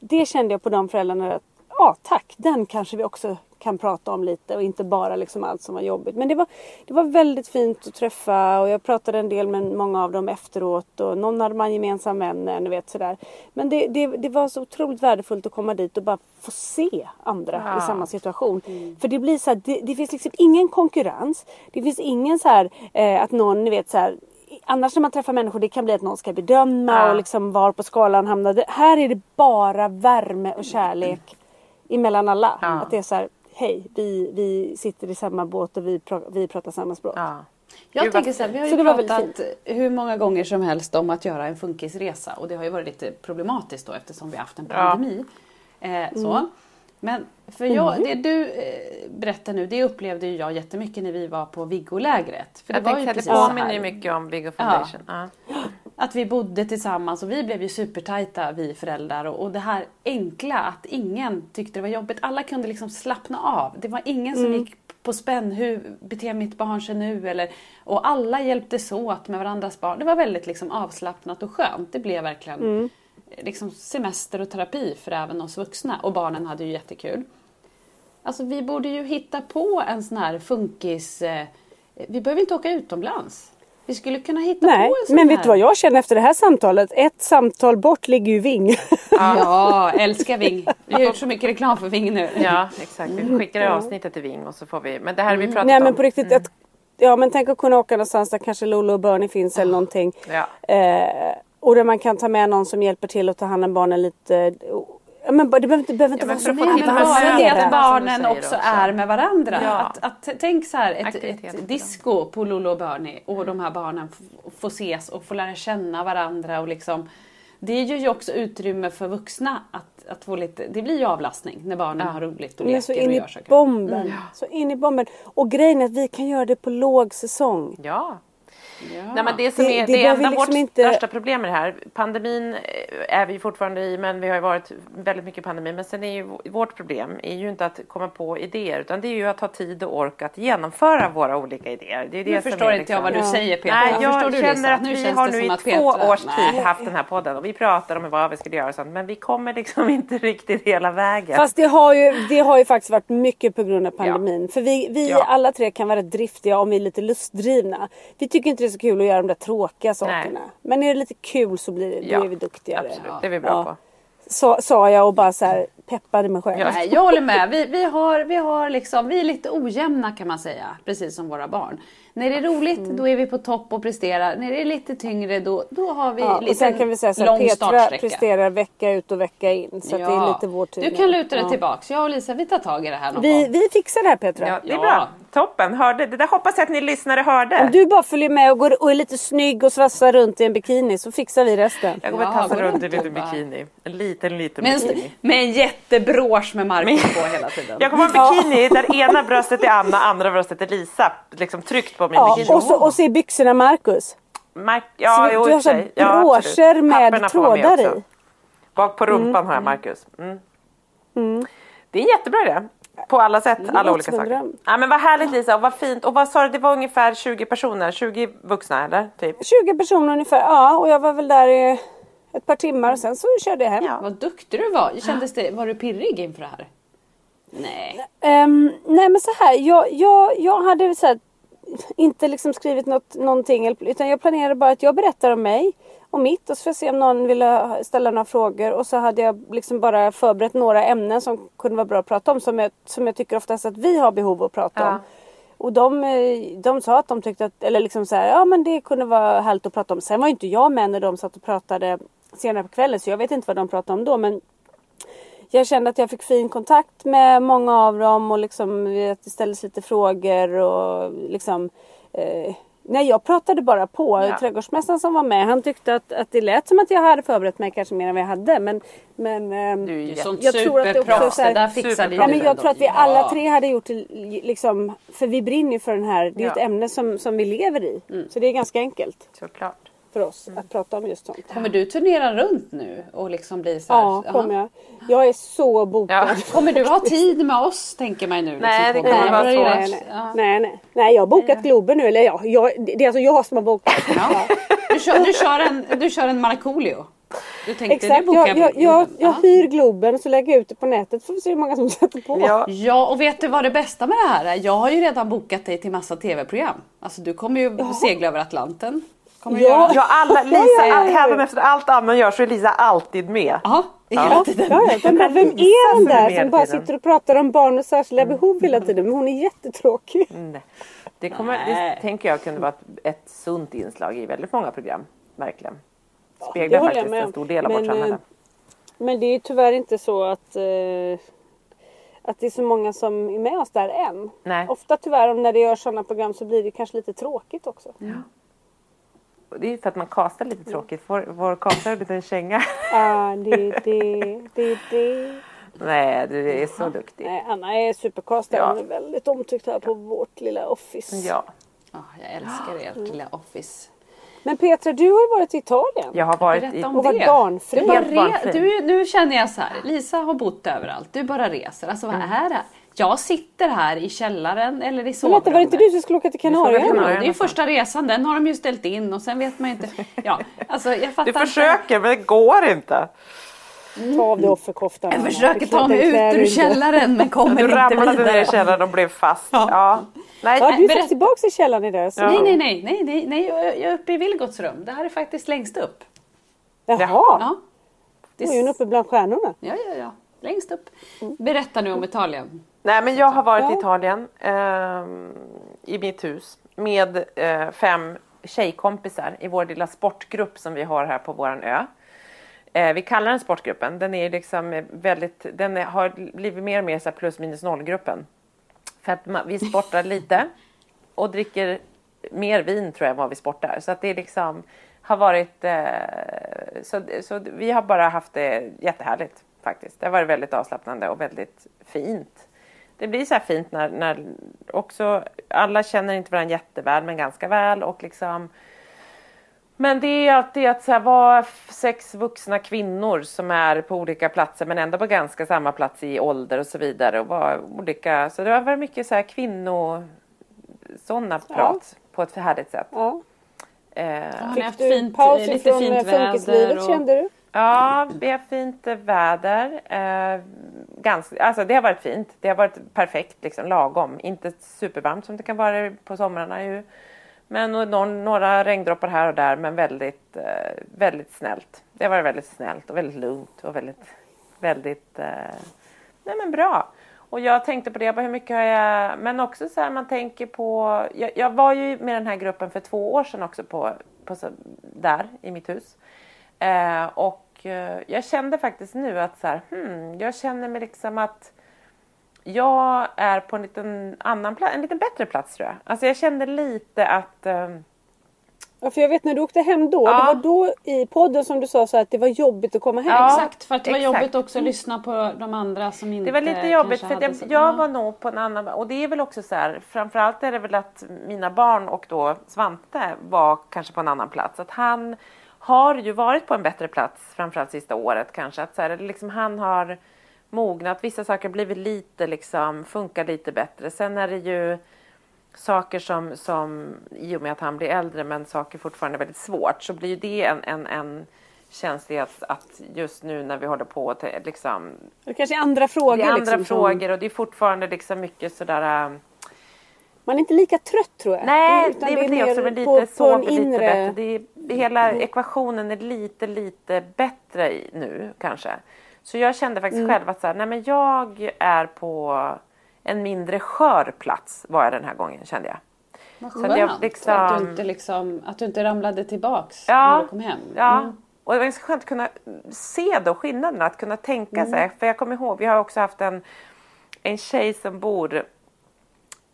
det kände jag på de föräldrarna att, ja tack, den kanske vi också kan prata om lite och inte bara liksom allt som var jobbigt. Men det var, det var väldigt fint att träffa och jag pratade en del med många av dem efteråt och någon hade man gemensam vän med, ni vet sådär. Men det, det, det var så otroligt värdefullt att komma dit och bara få se andra Ja. i samma situation. För det blir så här, det, det finns liksom ingen konkurrens. Det finns ingen så här eh, att någon, ni vet så här Annars när man träffar människor det kan bli att någon ska bedöma Ja. och liksom var på skalan hamnar det. Här är det bara värme och kärlek emellan alla. Ja. Att det är så här, hej vi, vi sitter i samma båt och vi, pra- vi pratar samma språk. Ja. Jag tänker så här, vi har ju pratat hur många gånger som helst om att göra en funkisresa och det har ju varit lite problematiskt då eftersom vi har haft en Ja. pandemi. Eh, så. Mm. Men för jag, det du eh, berättar nu, det upplevde ju jag jättemycket när vi var på Viggolägret. För det Jag var tänkte ju att precis det så påminner ju mycket om Viggo Foundation. Ja. Att vi bodde tillsammans och vi blev ju supertajta vi föräldrar och, och det här enkla att ingen tyckte det var jobbigt. Alla kunde liksom slappna av. Det var ingen som gick på spänn. Hur beter mitt barn sig nu? Eller, och alla hjälptes åt med varandras barn. Det var väldigt liksom avslappnat och skönt. Det blev verkligen liksom semester och terapi för även oss vuxna. Och barnen hade ju jättekul. Alltså vi borde ju hitta på en sån här funkis... Eh, vi behöver inte åka utomlands. Vi skulle kunna hitta Nej, på en sån men här. vet du vad jag känner efter det här samtalet? Ett samtal bort ligger ju Ving. Ja, älskar Ving. Vi har gjort så mycket reklam för Ving nu. ja, exakt. Vi skickar det avsnittet till Ving och så får vi. Men det här har vi pratat Nej om. men på riktigt. Ett, ja men tänk att kunna åka någonstans där kanske Lolo och Bernie finns eller någonting. Ja. Eh, Och där man kan ta med någon som hjälper till att ta hand om barnen lite. Ja, men det behöver inte, behöver inte Ja, vara så men det bara här det att barnen också också. är med varandra. Ja. Att, att, tänk så här, ett, ett disco på Lolo och Bernie och de här barnen får ses och får lära känna varandra. Och liksom, det ger ju också utrymme för vuxna att, att få lite, det blir ju avlastning när barnen har roligt och så leker och in i gör saker. bomben. Så in i bomben. Och grejen är att vi kan göra det på låg säsong. Ja. Ja. Nej, men det som Det- är det det, enda liksom vårt inte- största problem med det här. Pandemin eh, är vi fortfarande i, men vi har ju varit väldigt mycket pandemi. Men sen är ju vårt problem är ju inte att komma på idéer, utan det är ju att ha tid och ork att genomföra våra olika idéer. Det är det nu som förstår är inte jag liksom- vad du säger Petra. Nej, jag förstår du, känner Lisa? att Nu vi har nu i två Petra- års Nej. tid haft den här podden och vi pratar om vad vi ska göra och sånt, men vi kommer liksom inte riktigt hela vägen. Fast det har, ju, det har ju faktiskt varit mycket på grund av pandemin. För vi, vi Ja. alla tre kan vara driftiga om vi är lite lustdrivna. Vi tycker inte det är så kul att göra de där tråkiga sakerna. Men är det lite kul så blir det, Ja, då är vi duktigare. Absolut, det är vi bra Ja. på. Sa, sa jag och bara så här peppade mig själv. Ja. Nej, jag håller med. Vi, vi, har, vi, har liksom, vi är lite ojämna kan man säga, precis som våra barn. När det är roligt Mm. då är vi på topp och presterar. När det är lite tyngre då, då har vi Ja, lite och sen kan vi säga så här, Petra startsträcka. presterar vecka ut och vecka in. Så att det är lite vår tid. Du kan luta dig Ja. tillbaks. Jag och Lisa vi tar tag i det här någon Vi, gång. vi fixar det här Petra. Ja, det är Ja. bra. Toppen, hörde. Det där hoppas jag att ni lyssnare hörde. Om du bara följer med och, går, och är lite snygg och svassar runt i en bikini så fixar vi resten. Jag kommer Ja, tassa runt i en liten bikini. En liten, liten Med en, bikini. med en jättebrosch med Marcus på hela tiden. Jag kommer ha en bikini där ena bröstet är Anna, andra bröstet är Lisa. Liksom tryckt på min Ja, bikini. och, så, och så är byxorna Marcus. Mark, Så ja, du jo, i har och så för här sig. Ja, broscher absolut. med med trådar också. i. Bak på rumpan har jag Marcus. Mm. Det är en jättebra idé. På alla sätt, alla olika saker. Ja, men vad härligt Lisa och vad fint. Och vad sa du, det var ungefär 20 personer, 20 vuxna eller? Typ. 20 personer ungefär. Ja, och jag var väl där i ett par timmar och sen så körde jag hem. Ja. Vad duktig du var. Kändes det, var du pirrig inför det här? Nej. Ehm, nej men så här, jag, jag, jag hade så här, inte liksom skrivit något, någonting utan jag planerade bara att jag berättar om mig och mitt och så får jag se om någon ville ställa några frågor och så hade jag liksom bara förberett några ämnen som kunde vara bra att prata om som jag, som jag tycker oftast att vi har behov av att prata Ja. om. Och de, eh, de sa att de tyckte att, eller liksom så här, ja men det kunde vara härligt att prata om. Sen var inte jag med när de satt och pratade senare på kvällen så jag vet inte vad de pratade om då men jag kände att jag fick fin kontakt med många av dem och liksom att det ställdes lite frågor och liksom eh, Nej jag pratade bara på. Ja. Trädgårdsmästaren som var med han tyckte att, att det lät som att jag hade förberett mig kanske mer än vad jag hade. Men, men ehm, Du jätte- sånt Jag tror att det också är superproffs. så här- Det där fixade Superproffs. Ja, men jag tror att vi Ja. alla tre hade gjort det liksom, för vi brinner ju för den här, det är ju ett Ja. ämne som, som vi lever i. Mm. Så det är ganska enkelt Såklart. För oss att prata om just sånt. Kommer du turnera runt nu och liksom bli så här? Ja, kommer jag. Jag är så bokad. Ja. Kommer du ha tid med oss tänker man nu? Nej, liksom, det kommer vara svårt. nej, Ja. nej, nej. nej, jag har bokat Globen nu. Eller ja, jag, det är alltså jag som har bokat. Ja. Du, kör, du, kör en, du kör en Markoolio. Du tänkte Exakt, jag, jag, jag, jag Ja. hyr Globen så lägger jag ut det på nätet får vi se hur många som sätter på. Ja. Ja, och vet du vad det bästa med det här är? Jag har ju redan bokat dig till massa tv-program. Alltså du kommer ju segla över Atlanten. Kommer Ja. göra. Ja, alla, Lisa, Ja, ja, ja. även efter allt Anna gör så är Lisa alltid med. Ja, Ja. Ja, ja, bara, vem är den där som bara sitter och pratar om barn och särskilda behov hela tiden? Men hon är jättetråkig. Nej. Det, kommer, det tänker jag kunde vara ett, ett sunt inslag i väldigt många program. Verkligen. Speglar jag faktiskt en stor del av Men, vårt samhälle. eh, Men det är ju tyvärr inte så att, eh, att det är så många som är med oss där än. Nej. Ofta tyvärr om när det görs sådana program så blir det kanske lite tråkigt också. Och Det är ju för att man kastar lite tråkigt. Vår, vår kastar en liten känga. Ah, det, det, det, det. Nej, du är så duktig. Nej, Anna är supercastare. Ja. Hon är väldigt omtyckt här på vårt lilla office. Ja, Ja, jag älskar ert lilla office. Men Petra, du har ju varit i Italien. jag har varit Berätta i... om Och varit barnfri. Du bara re- du, nu känner jag så här, Lisa har bott överallt, du bara reser. Alltså Mm. vad är det? Jag sitter här i källaren eller i sovrummet. var det inte du som skulle åka till Kanarieöarna? det är ju första resan, den har de ju ställt in och sen vet man ju inte. Ja, alltså jag fattar Du inte. försöker men det går inte. Ta av dig offerkoftan. Jag försöker är ta mig ut du ur inte. källaren men kommer Du inte ramlade ner vidare. i källaren och blev fast. Ja. Ja. Nej, Ja, du är faktiskt tillbaka i källaren idag. Ja. Nej, nej, nej, nej, nej, nej, jag är uppe i Vilgots rum. Det här är faktiskt längst upp. Jaha, Ja. Det Oj, hon är uppe bland stjärnorna. Ja, ja, ja. Längst upp. Berätta nu om Italien. Nej men jag har varit i. Italien ehm, i mitt hus med eh, fem tjejkompisar i vår lilla sportgrupp som vi har här på våran ö. Eh, vi kallar den sportgruppen. Den är liksom väldigt, den är, har blivit mer och mer så plus minus noll-gruppen. För att man, vi sportar lite och dricker mer vin tror jag än vad vi sportar. Så att det liksom har varit, eh, så, så vi har bara haft det jättehärligt faktiskt. Det har varit väldigt avslappnande och väldigt fint. Det blir så här fint när, när också alla känner inte varandra jätteväl men ganska väl och liksom men det är alltid att så här, vara sex vuxna kvinnor som är på olika platser men ändå på ganska samma plats i ålder och så vidare och vara olika. Så det har varit mycket så här kvinno sådana prat på ett härligt sätt. Ja. Eh, Har ni haft Fick du fint, paus lite fint eh, funkislivet? Och... kände du? Ja, vi har fint väder. Eh, ganska, alltså det har varit fint. Det har varit perfekt, liksom, lagom. Inte supervarmt som det kan vara på somrarna ju. Men någon, några regndroppar här och där, men väldigt, eh, väldigt snällt. Det har varit väldigt snällt och väldigt lugnt och väldigt, väldigt, eh, nej men bra. Och jag tänkte på det, jag bara, hur mycket har jag, men också så här man tänker på, jag, jag var ju med den här gruppen för två år sedan också på, på så, där i mitt hus. Eh, och jag kände faktiskt nu att så här, hmm, jag känner mig liksom att jag är på en liten annan plats, en lite bättre plats tror jag. Alltså jag kände lite att eh, Ja, för jag vet när du åkte hem då. Ja. Det var då i podden som du sa så att det var jobbigt att komma hem. Ja. Exakt, för att det var exakt. jobbigt också att lyssna på de andra som inte Det var lite jobbigt för jag, jag Ja. var nog på en annan och det är väl också så här framförallt är det väl att mina barn och då Svante var kanske på en annan plats. Att han har ju varit på en bättre plats framförallt sista året kanske. Att så här, liksom han har mognat, vissa saker har blivit lite liksom, funkar lite bättre. Sen är det ju saker som, som i och med att han blir äldre men saker fortfarande är väldigt svårt så blir ju det en, en, en känslighet att just nu när vi håller på att liksom Det kanske är andra frågor. det är andra liksom, som- frågor och det är fortfarande liksom mycket sådär... Man är inte lika trött tror jag. Nej, Utan det är väl det också, men lite på, på en lite inre... bättre. Det är, hela ekvationen är lite, lite bättre i, nu kanske. Så jag kände faktiskt Mm. själv att så här, nej men jag är på en mindre skör plats var jag den här gången kände jag. Vad Så skönt att jag att, liksom- du inte liksom, att du inte ramlade tillbaks Ja, när du kom hem. Ja, Mm. och det var ganska skönt att kunna se då skillnaderna, att kunna tänka Mm. sig. För jag kommer ihåg, vi har också haft en, en tjej som bor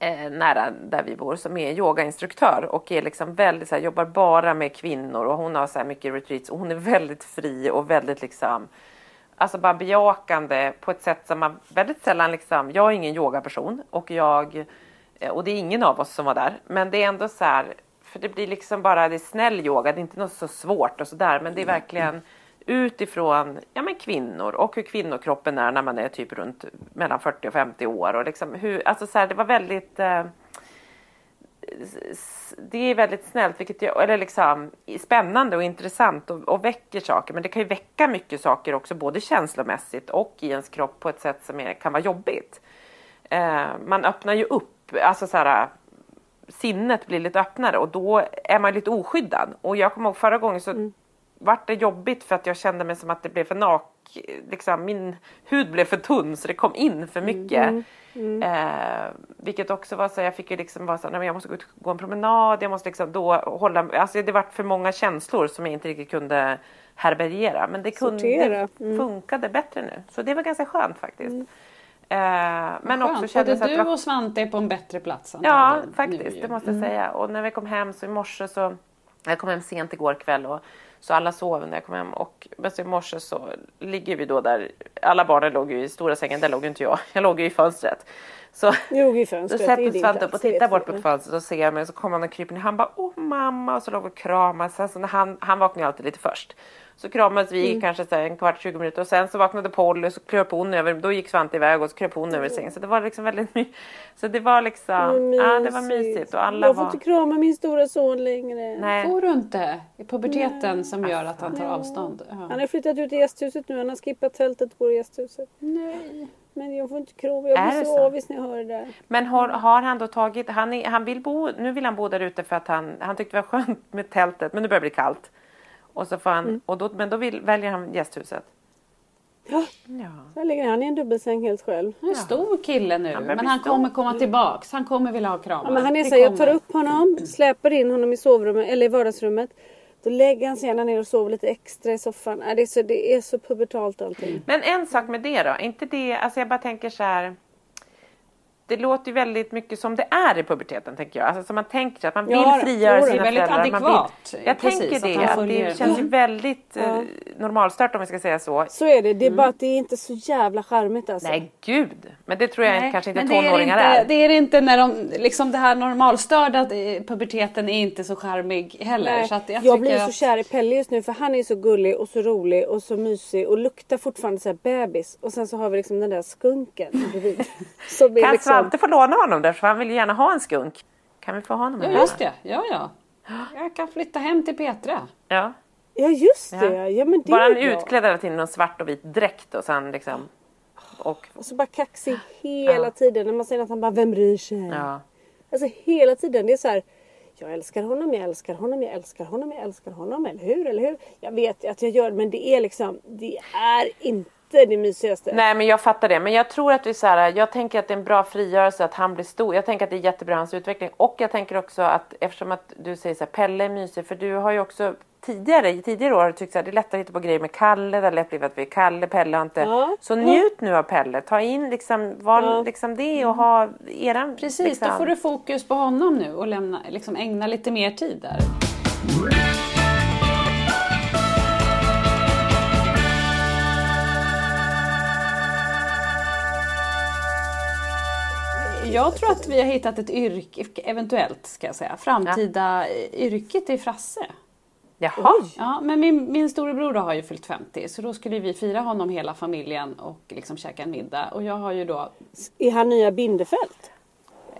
eh, nära där vi bor som är yogainstruktör och är liksom väldigt så här, jobbar bara med kvinnor och hon har så här mycket retreats. Och hon är väldigt fri och väldigt liksom Alltså bara bejakande på ett sätt som man väldigt sällan liksom, jag är ingen yogaperson och jag eh, och det är ingen av oss som var där men det är ändå så här för det blir liksom bara, det är snäll yoga, det är inte något så svårt och sådär men det är verkligen utifrån ja, men kvinnor och hur kvinnokroppen är när man är typ runt mellan 40 och 50 år och liksom hur, alltså så här, det var väldigt eh, det är väldigt snällt, vilket jag, eller liksom spännande och intressant och, och väcker saker. Men det kan ju väcka mycket saker också, både känslomässigt och i ens kropp på ett sätt som är, kan vara jobbigt. Eh, man öppnar ju upp, alltså så här, sinnet blir lite öppnare och då är man lite oskyddad. Och jag kommer ihåg förra gången så mm vart det jobbigt för att jag kände mig som att det blev för nak... Liksom, min hud blev för tunn så det kom in för mycket. Eh, vilket också var så jag fick ju liksom vara så nej, men jag måste gå ut gå en promenad, jag måste liksom då hålla, alltså det vart för många känslor som jag inte riktigt kunde härbärgera. Men det, kunde, Sortera. det funkade bättre nu. Så det var ganska skönt faktiskt. Eh, men Skönt. också Både kändes att det du var och Svante är på en bättre plats Ja, nu faktiskt. Det måste jag säga. Och när vi kom hem så i morse så... Jag kom hem sent igår kväll och så alla sov när jag kom hem. Och men så i morse så ligger vi då där. Alla barnen låg ju i stora sängen. Där låg ju inte jag. Jag låg ju i fönstret. Så Jo, i då fönstret. är sätter Svante upp och tittar bort på fönstret och ser mig. Så kommer han och kryper ner. Han bara åh mamma. Och så låg vi och kramas. Sen så när han, han vaknar ju alltid lite först. Så kramades vi Mm. kanske så här en kvart, 20 minuter. Och sen så vaknade Polly och så kröp hon över. Då gick Svante iväg och så kröp hon över sängen. Så det var liksom väldigt my- Så det var liksom. Ja, det var mysigt. Och alla jag får var... inte krama min stora son längre. Nej. Får du inte? I puberteten som gör att han tar avstånd? Ja. Han har flyttat ut i gästhuset nu. Han har skippat tältet på gästhuset. Nej. Men jag får inte krama. Jag blir så så? avis när jag hör det där. Men har, har han då tagit, han, är, han vill bo, nu vill han bo där ute för att han, han tyckte det var skönt med tältet men nu börjar det bli kallt. Och så får han, Mm. och då, men då vill, väljer han gästhuset. Ja. Så ligger han i en dubbelsäng helt själv. Han är en stor kille nu, börjar men han stor. kommer komma tillbaks. Han kommer vilja ha kramar. Ja, men han är så här, jag tar upp honom, släpar in honom i sovrummet eller i vardagsrummet. Då lägger han sig gärna ner och sover lite extra i soffan. Äh, det är så, det är så pubertalt allting. Men en sak med det då, inte det, alltså jag bara tänker så här. Det låter ju väldigt mycket som det är i puberteten tänker jag. Alltså som man tänker sig att man vill Ja, frigöra jo, det är sina väldigt föräldrar. Man adekvat, vill, jag precis, tänker att det, att följer- det känns ju väldigt eh, normalstört om vi ska säga så. Så är det. Det är bara att det är inte så jävla charmigt alltså. Nej gud, men det tror jag Nej, kanske inte men det är tonåringar inte, är. Det är det inte när de, liksom det här normalstörda eh, puberteten är inte så charmig heller. Nej, Så att jag, jag, blir så att- kär i Pelle just nu för han är så gullig och så rolig och så mysig och luktar fortfarande så här bebis. Och sen så har vi liksom den där skunken bredvid. Som är Kan liksom... Svante få låna honom där för han vill ju gärna ha en skunk. Kan vi få honom Ja just det, ja ja. Jag kan flytta hem till Petra. Ja. Ja just det Ja. ja. men det Bara är han bra. utklädd hela tiden i någon svart och vit dräkt och sen liksom... Och, Och så bara kaxig hela Ja. tiden. När man säger att han bara, vem bryr sig? ja. Alltså hela tiden. Det är så här. Jag älskar honom, jag älskar honom, jag älskar honom, jag älskar honom. Eller hur? Eller hur? Jag vet att jag gör men det är liksom. Det är inte det mysigaste. Nej men jag fattar det. Men jag tror att vi så här, jag tänker att det är en bra frigörelse att han blir stor. Jag tänker att det är jättebra hans utveckling. Och jag tänker också att eftersom att du säger så här, Pelle är mysig. För du har ju också tidigare, i tidigare år har du tyckt att det är lättare att hitta på grejer med Kalle. Det har lätt blivit att vi är Kalle, Pelle har inte. Ja. Så njut nu av Pelle. Ta in liksom, var Ja. liksom det och ha eran... Precis, liksom. då får du fokus på honom nu och lämna, liksom ägna lite mer tid där. Jag tror att vi har hittat ett yrke, eventuellt ska jag säga, framtida yrket i Frasse. Jaha. Ja, men min, min storebror då har ju fyllt 50 så då skulle vi fira honom hela familjen och liksom käka en middag. Och jag har ju då Är han nya Bindefält?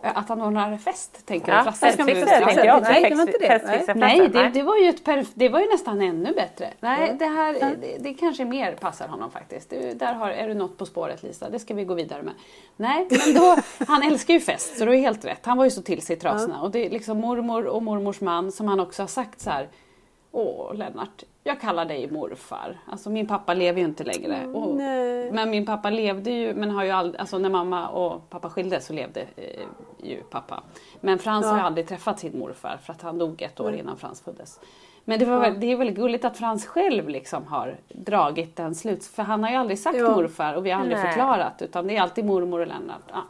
Att han ordnar fest, tänker Ja, jag. Frasse. festfixare tänkte jag. Nej, det var inte det. Nej, det, det, var ju ett perf- det var ju nästan ännu bättre. Nej, det här det, det kanske mer passar honom faktiskt. Du, där har, är du något på spåret Lisa, det ska vi gå vidare med. Nej, men då, han älskar ju fest så du ju helt rätt. Han var ju så till sig i trasorna. Och det är liksom mormor och mormors man som han också har sagt så här. Åh Lennart, jag kallar dig morfar. Alltså min pappa lever ju inte längre. Och, nej. men min pappa levde ju, men har ju aldrig, alltså när mamma och pappa skildes så levde eh, ju pappa. Men Frans har ju aldrig träffat sin morfar för att han dog ett år innan Frans föddes. Men det, var väl, det är väldigt gulligt att Frans själv liksom har dragit den sluts... För han har ju aldrig sagt Ja. morfar och vi har aldrig Nej. förklarat utan det är alltid mormor och Lennart. Ja.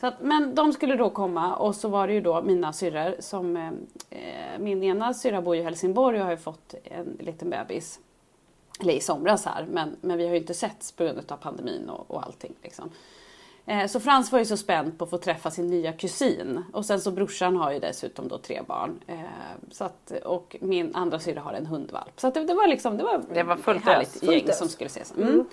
Så att, men de skulle då komma och så var det ju då mina syrror som... Eh, eh, min ena syrra bor ju i Helsingborg och har ju fått en liten bebis. Eller i somras här, men, men vi har ju inte setts på grund av pandemin och, och allting. Liksom. Eh, så Frans var ju så spänd på att få träffa sin nya kusin. Och sen så brorsan har ju dessutom då tre barn. Eh, så att, och min andra syrra har en hundvalp. Så det, det var liksom, det var, Det var fullt härligt gäng Fullt ös. som skulle ses. Mm.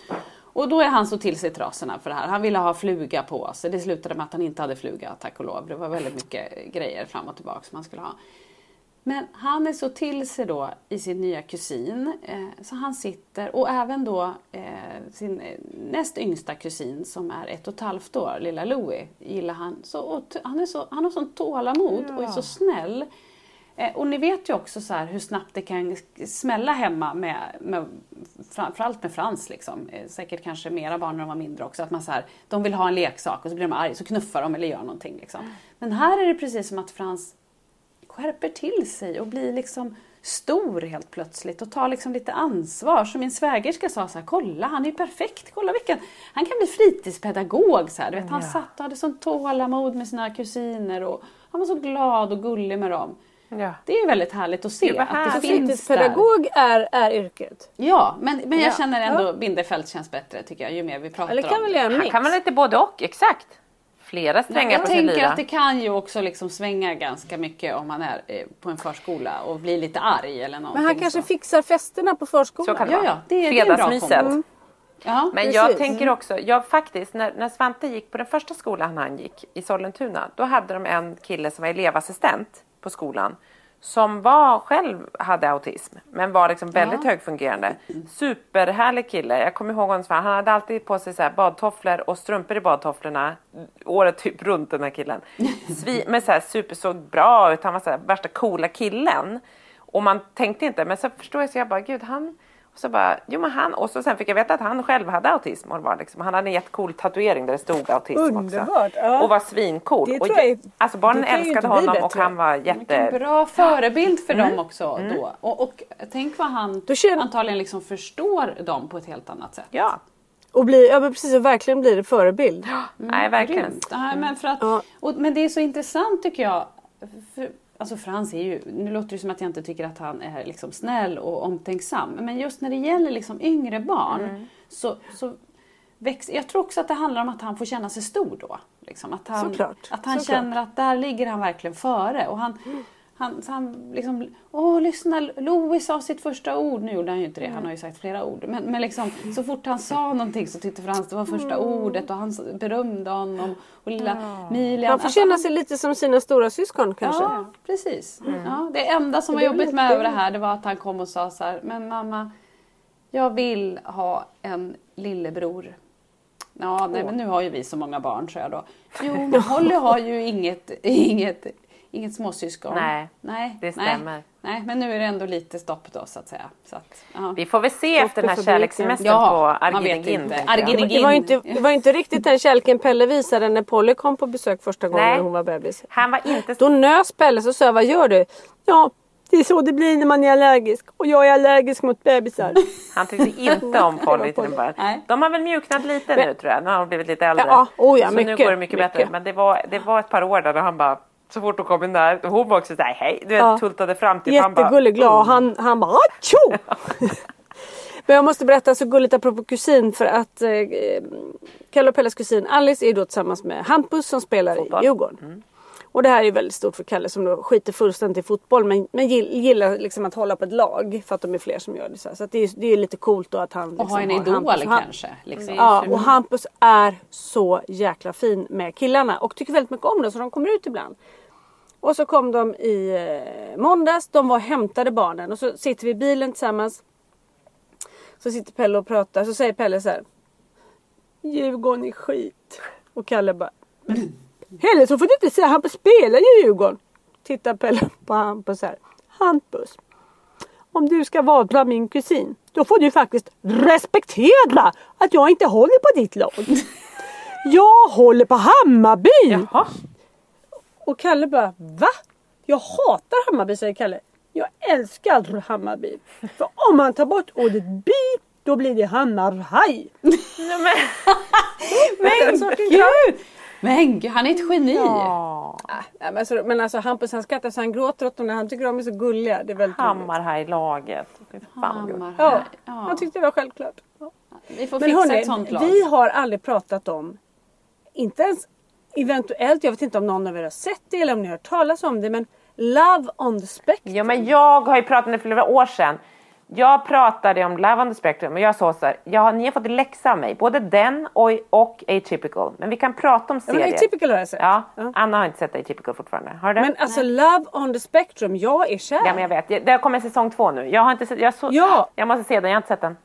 Och då är han så till sig trasorna för det här. Han ville ha fluga på sig. Det slutade med att han inte hade fluga, tack och lov. Det var väldigt mycket grejer fram och tillbaka som han skulle ha. Men han är så till sig då i sin nya kusin. Eh, så han sitter, och även då eh, sin eh, näst yngsta kusin som är ett och ett halvt år, lilla Louie, gillar han. Så, han, är så, han har sånt tålamod och är så snäll. Eh, och ni vet ju också så hur snabbt det kan smälla hemma med, med framförallt med Frans liksom. Eh, säkert kanske mera barn när de var mindre också. Att man så här, de vill ha en leksak och så blir de arga så knuffar de eller gör någonting liksom. Men här är det precis som att Frans skärper till sig och blir liksom stor helt plötsligt och tar liksom lite ansvar. Som min svägerska sa så här, kolla han är ju perfekt, kolla vilken, han kan bli fritidspedagog så här. Du vet, han Ja. satt och hade sånt tålamod med sina kusiner och han var så glad och gullig med dem. Ja. Det är väldigt härligt att se Det att det fritidspedagog är, är yrket. Ja, men, men jag Ja. känner ändå Bindefält känns bättre tycker jag ju mer vi pratar Eller kan om väl det. göra Han kan väl lite både och, exakt. Flera strängar Jag på sin tänker lyra. att det kan ju också liksom svänga ganska mycket om man är eh, på en förskola och blir lite arg eller någonting. Men han kanske så. fixar festerna på förskolan. Så kan det Ja, vara. ja, det är- det är en bra Fredagsmyset. kombo. Ja, Men Precis. jag tänker också, jag faktiskt, när, när Svante gick på den första skolan han gick i Sollentuna, då hade de en kille som var elevassistent på skolan som var själv hade autism men var liksom väldigt högfungerande. Superhärlig kille. Jag kommer ihåg honom, han hade alltid på sig så badtofflor och strumpor i badtofflorna året typ runt den här killen. Svi, men så här, super såg bra ut, han var så här, värsta coola killen. Och man tänkte inte, men så förstår jag så jag bara, gud han Och så bara, jo men han, och så sen fick jag veta att han själv hade autism och var liksom, han hade en jättecool tatuering där det stod autism Underbart, också. ja. Och var svincool. Det och jag- alltså barnen älskade honom och han var Vilken jätte... bra förebild för dem också då. Och, och tänk vad han känner- antagligen liksom förstår dem på ett helt annat sätt. Ja, Och bli, ja men precis, och verkligen blir det förebild. nej verkligen. Nej, men, för att, och, men det är så intressant tycker jag. För, alltså Frans är ju, nu låter det som att jag inte tycker att han är liksom snäll och omtänksam. Men just när det gäller liksom yngre barn så, så växer, jag tror också att det handlar om att han får känna sig stor då. Liksom, att han, Såklart, att han såklart. känner att där ligger han verkligen före. Och han, han, så han liksom, åh lyssna, Louis sa sitt första ord. Nu gjorde han ju inte det, han har ju sagt flera ord. Men, men liksom, så fort han sa någonting så tyckte Frans det var första ordet och han berömde honom. Och lilla Milian. Han får Alltså, känna sig lite som sina stora syskon kanske. Ja, precis. Ja, det enda som var jobbigt med över det här det var att han kom och sa så här, men mamma, jag vill ha en lillebror. Ja, nej, men nu har ju vi så många barn, så jag då. Jo, men Holly har ju inget, inget, inget småsyskon. Nej, nej det stämmer. Nej, nej, men nu är det ändå lite stopp då så att säga. Så att, ja. Vi får väl se efter den här kärlekssemestern Ja, på Arginegin. Det var, inte, det var inte riktigt den kärleken Pelle visade när Polly kom på besök första gången Nej. när hon var bebis. Han var inte Då nös Pelle så sa jag, vad gör du? Ja, det är så det blir när man är allergisk och jag är allergisk mot bebisar. Han tyckte inte om Polly till en början. Nej. De har väl mjuknat lite nu tror jag. Nu har de blivit lite äldre. Ja, oh ja, så nu mycket, går det mycket, bättre. mycket. Men det var, det var ett par år där han bara så fort hon kom in där, hon var också såhär hej, du vet, Ja. tultade fram till han bara, Jättegullig, glad och han, han bara tjo! Men jag måste berätta så gulligt apropå kusin för att eh, Kalle och Pelles kusin Alice är då tillsammans med Hampus som spelar Fotboll. i Djurgården. Och det här är väldigt stort för Kalle som då skiter fullständigt i fotboll men, men gill- gillar liksom att hålla på ett lag för att de är fler som gör det. Så, här. så att det, är, det är lite coolt då att han Och liksom ha en har idol Hampus. Och kanske. Liksom. Ja, och Hampus är så jäkla fin med killarna och tycker väldigt mycket om det så de kommer ut ibland. Och så kom de i eh, måndags, de var och hämtade barnen och så sitter vi i bilen tillsammans. Så sitter Pelle och pratar, så säger Pelle så här. Djurgården är skit. Och Kalle bara. "Men Heller så får du inte säga, Hampus spelar ju Djurgården. Tittar Pelle på Hampus här. Hampus. Om du ska vara min kusin. Då får du faktiskt respektera att jag inte håller på ditt lag. Jag håller på Hammarby. Jaha. Och Kalle bara va? Jag hatar Hammarby säger Kalle. Jag älskar Hammarby. För om man tar bort ordet by då blir det Hammarhaj. Men, Men gud! Men gud, han är ett geni! ja. Nej, men, alltså, men alltså Hampus han skrattar så han gråter åt dem när han tycker de är så gulliga. Det är väldigt. Hammarhaj-laget. Ja, Ja. han tyckte det var självklart. Vi får Men fixa hörni, ett sånt lag. vi har aldrig pratat om, inte ens eventuellt, jag vet inte om någon av er har sett det eller om ni har hört talas om det, men Love on the Spectrum. Ja men jag har ju pratat om det för flera år sedan. Jag pratade om Love on the Spectrum och jag sa så här, ja, ni har fått läxa av mig, både den och, och Atypical. Men vi kan prata om Ja, men. Atypical har jag sett. Ja, Ja. Anna har inte sett Atypical fortfarande. Har du? Men alltså Love on the Spectrum, jag är kär. Ja men jag vet, det har kommit säsong två nu. Jag har inte sett, jag, så, Ja. jag måste se den, jag har inte sett den.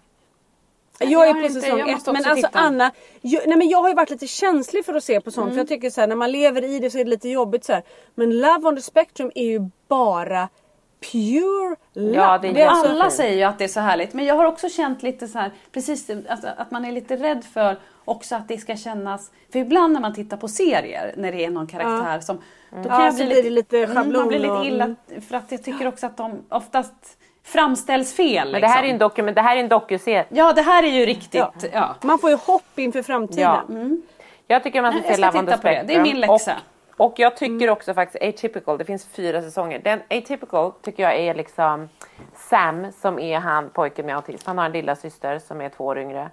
Jag Jag är på inte- säsong jag ett. Men alltså titta. Anna, jag, nej men jag har ju varit lite känslig för att se på sånt. Mm. För jag tycker så här, när man lever i det så är det lite jobbigt så här. Men Love on the Spectrum är ju bara pure love. Ja, det är alltså- jättefint. Alla säger ju att det är så härligt men jag har också känt lite så här, precis alltså, att man är lite rädd för också att det ska kännas, för ibland när man tittar på serier när det är någon karaktär som, då kan Ja, jag så bli blir det lite mm, schablon man blir lite illa för att jag tycker också att de oftast framställs fel. Men det här är liksom. en dokument, det här är en dokuserie. Ja det här är ju riktigt, ja. Man får ju hopp inför framtiden. Ja. Jag tycker man ska se Love on the titta på det. Det är min läxa. Och, och jag tycker också faktiskt Atypical, det finns fyra säsonger. Den Atypical tycker jag är liksom Sam som är han pojken med autism. Han har en lilla syster som är två år yngre.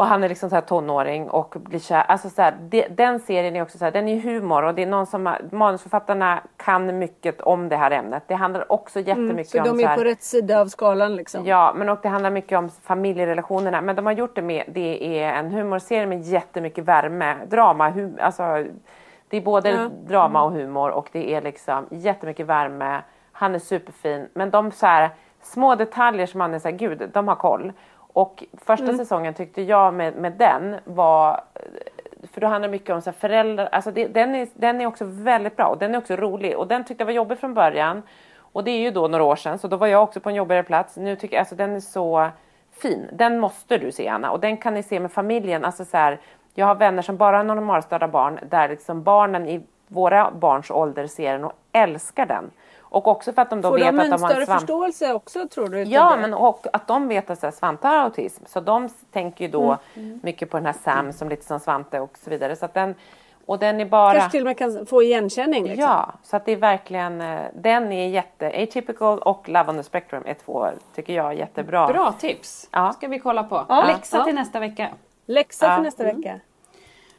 Och han är liksom så här tonåring och blir kär. Alltså så här, det, den serien är också så här, den är humor och det är någon som, manusförfattarna kan mycket om det här ämnet. Det handlar också jättemycket Så om de så är här, på rätt sida av skalan liksom. Ja, men och det handlar mycket om familjerelationerna. Men de har gjort det med, det är en humorserie med jättemycket värme. Drama, hum, alltså det är både Ja. drama och humor och det är liksom jättemycket värme. Han är superfin. Men de så här små detaljer som man är så här, gud, de har koll. Och första Mm. säsongen tyckte jag med, med den var för då handlar det mycket om så här föräldrar, alltså det, den, är, den är också väldigt bra och den är också rolig och den tyckte jag var jobbig från början. Och det är ju då några år sedan, så då var jag också på en jobbigare plats. Nu tycker jag, alltså den är så fin. Den måste du se Anna och den kan ni se med familjen. Alltså så här, jag har vänner som bara har normalstörda barn där liksom barnen i våra barns ålder ser den och älskar den. Och också för att de då Får vet de att en de har större en svamp... förståelse också tror du? Ja, det? men och att de vet att här, Svante har autism. Så de tänker ju då Mm. mycket på den här Sam som lite som Svante och så vidare. Så att den, och den är bara... Kanske till och med kan få igenkänning. Liksom. Ja, så att det är verkligen, eh, den är jätte, Atypical och Love on the Spectrum är två, tycker jag, jättebra. Bra tips. Ja. ska vi kolla på. Ja. Läxa Ja. till nästa vecka. Läxa Ja. för nästa vecka.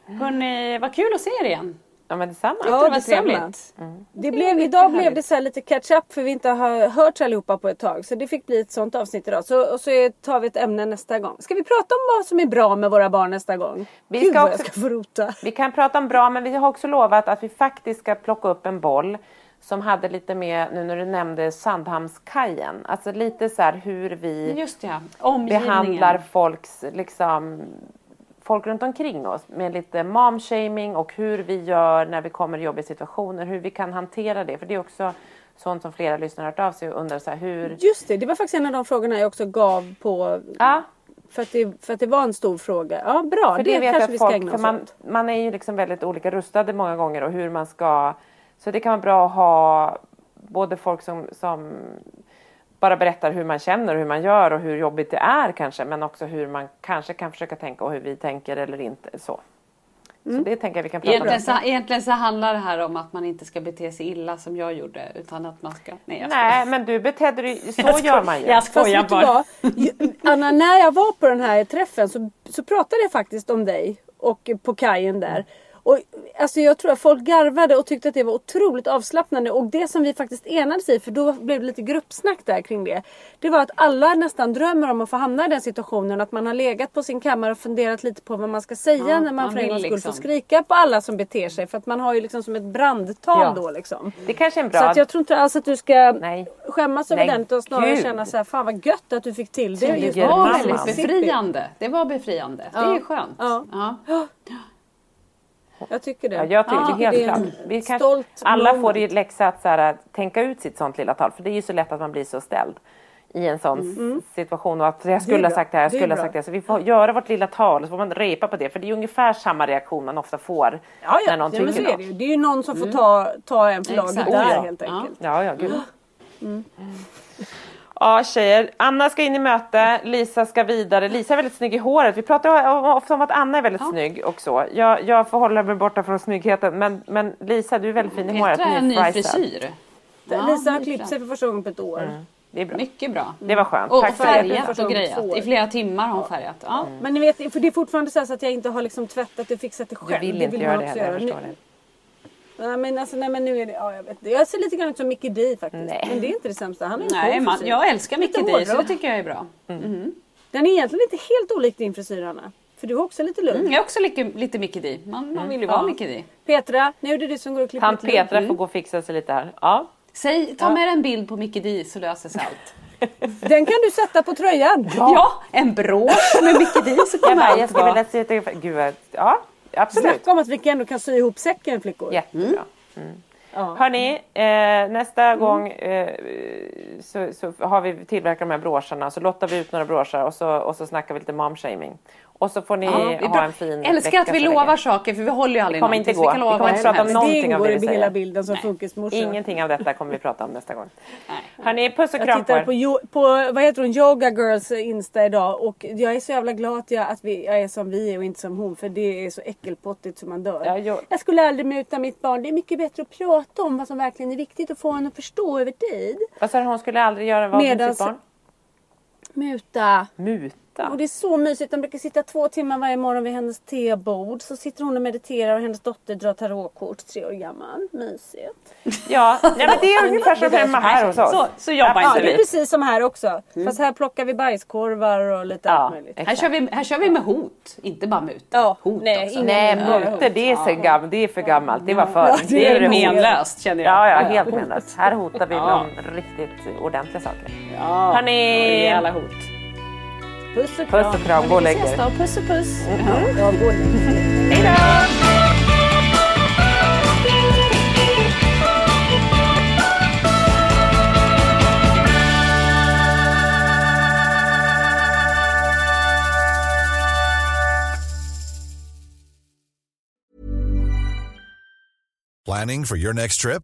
Hörrni, vad kul att se er igen. Ja, men detsamma. det Ja, var detsamma. trevligt. Det blev, idag blev det så här lite catch up för vi inte har hört allihopa på ett tag. Så det fick bli ett sånt avsnitt idag. Så, och så tar vi ett ämne nästa gång. Ska vi prata om vad som är bra med våra barn nästa gång? Vi Gud ska också- jag ska få rota. Vi kan prata om bra, men vi har också lovat att vi faktiskt ska plocka upp en boll som hade lite med, nu när du nämnde Sandhamnskajen, alltså lite så här hur vi ja, behandlar folks, liksom, folk runt omkring oss med lite momshaming och hur vi gör när vi kommer i jobbiga situationer, hur vi kan hantera det. För det är också sånt som flera lyssnare har hört av sig och undrar så här, hur... Just det, det var faktiskt en av de frågorna jag också gav på. Ja, För att det, för att det var en stor fråga. Ja bra, för det, det, vet kanske vi ska folk, ägna oss man, åt. man är ju liksom väldigt olika rustade många gånger och hur man ska... Så det kan vara bra att ha både folk som, som bara berättar hur man känner och hur man gör och hur jobbigt det är kanske, men också hur man kanske kan försöka tänka och hur vi tänker eller inte. Så, Mm. så det tänker jag vi kan prata Egentligen om. så, egentligen så handlar det här om att man inte ska bete sig illa som jag gjorde. Utan att man ska... Nej, Nej, men du betedde dig... Så Jag gör man ju. Jag skojar bara. vad? Anna, när jag var på den här träffen så, så pratade jag faktiskt om dig och på kajen där. Och, alltså jag tror att folk garvade och tyckte att det var otroligt avslappnande. Och det som vi faktiskt enades i, för då blev det lite gruppsnack där kring det. Det var att alla nästan drömmer om att få hamna i den situationen. Att man har legat på sin kammare och funderat lite på vad man ska säga Ja, när man, man för en gångs skull liksom. får skrika på alla som beter sig. För att man har ju liksom som ett brandtal Ja. då liksom. Det kanske är en bra... Så att jag tror inte alls att du ska Nej. skämmas över Nej, den utan snarare gud. känna så här, fan vad gött att du fick till det. Det var väldigt befriande. Det var befriande. Det Ja. är skönt. Ja. Ja. Jag tycker det. Ja, jag tycker Ja, det helt det klart. Vi kanske, alla får i läxa att så här, tänka ut sitt sånt lilla tal. För det är ju så lätt att man blir så ställd i en sån situation. Och att jag skulle Mm. Det ha sagt det här, jag. Det skulle ha sagt det. Så vi får göra vårt lilla tal och så får man repa på det. För det är ungefär samma reaktion man ofta får Ja, ja. när någon ja tycker det något. ju. Det är ju någon som får ta, ta en för laget där ja. helt enkelt. Ja, ja, gud. Mm. Ja tjejer, Anna ska in i möte, Lisa ska vidare. Lisa är väldigt snygg i håret. Vi pratar ofta om att Anna är väldigt snygg och så. Jag, jag får hålla mig borta från snyggheten. Men, men Lisa, du är väldigt fin i håret. Petra är en ny frisyr. Ja, Lisa har klippt sig för första gången på ett år. Det är bra. Mycket bra. Det var skönt. Och Tack det. färgat och grejat. I flera timmar har hon färgat. Ja. Men ni vet, för det är fortfarande så, här så att jag inte har liksom tvättat och fixat det Du själv. vill inte man göra det heller, jag förstår det. Nej men alltså nej men nu är det, ja jag vet inte. Jag ser lite grann ut som Mickey D faktiskt. Nej. Men det är inte det sämsta. Han är en Nej, cool man, frisyr. jag älskar Mickey D så det tycker jag är bra. Den är egentligen inte helt olik din frisyr Anna. För du har också lite lugn. Mm, jag är också lite, lite Mickey D. Man, man vill ju vara Ja. Mickey D. Petra, nu är det du som går och klipper Tant ditt lugn. Petra får gå och fixa sig lite här. Ja. Säg, ta med en bild på Mickey D så löser sig allt. Den kan du sätta på tröjan. Ja, en brosch med Mickey D så Jag, kommer jag allt skulle vara... vilja se ett... Gud. Ja, absolut. Snacka om att vi ändå kan sy ihop säcken flickor. Jättebra. Ja. Hörni, eh, nästa gång eh, så, så har vi tillverkat de här broscherna så lottar vi ut några broscher och så, och så snackar vi lite momshaming. Och så får ni Ja, ha bra. en fin Älskar att vi så länge. lovar saker för vi håller ju aldrig Det kommer inte någonting, gå. kan Vi lova kommer inte som prata om Det Någonting av det vi säger. hela bilden som funkismorsa. Ingenting av detta kommer vi prata om nästa gång. Hörni, puss och Jag kram på tittade på, jo- på vad heter hon, Yoga Girls Insta idag och jag är så jävla glad att jag, att vi, jag är som vi är och inte som hon för det är så äckelpottigt som man dör. Ja. Jag skulle aldrig muta mitt barn. Det är mycket bättre att prata om vad som verkligen är viktigt och få honom att förstå över tid. Vad sa du, hon skulle aldrig göra vad med sitt barn? Muta. Muta? Och det är så mysigt. De brukar sitta två timmar varje morgon vid hennes tebord. Så sitter hon och mediterar och hennes dotter drar tarotkort. Tre år gammal. Mysigt. Ja, nej, men det är ungefär som hemma här hos oss. Så, så jobbar Ja, inte det är vi. precis som här också. Fast här plockar vi bajskorvar och lite Ja, allt möjligt. Här kör, vi, här kör vi med hot, inte bara mut. Ja, hot nej, också. Nej, mutor det är, så gam, det är för gammalt. Det var förr. Ja, Det är det hot. menlöst känner jag. Ja, ja, helt menlöst. Här hotar vi Ja. riktigt ordentliga saker. Ja, Hörni. rejäla hot. Puss och kram. Puss och kram. Gå och lägg er. Puss och puss. Mm ja! Planning for your next trip?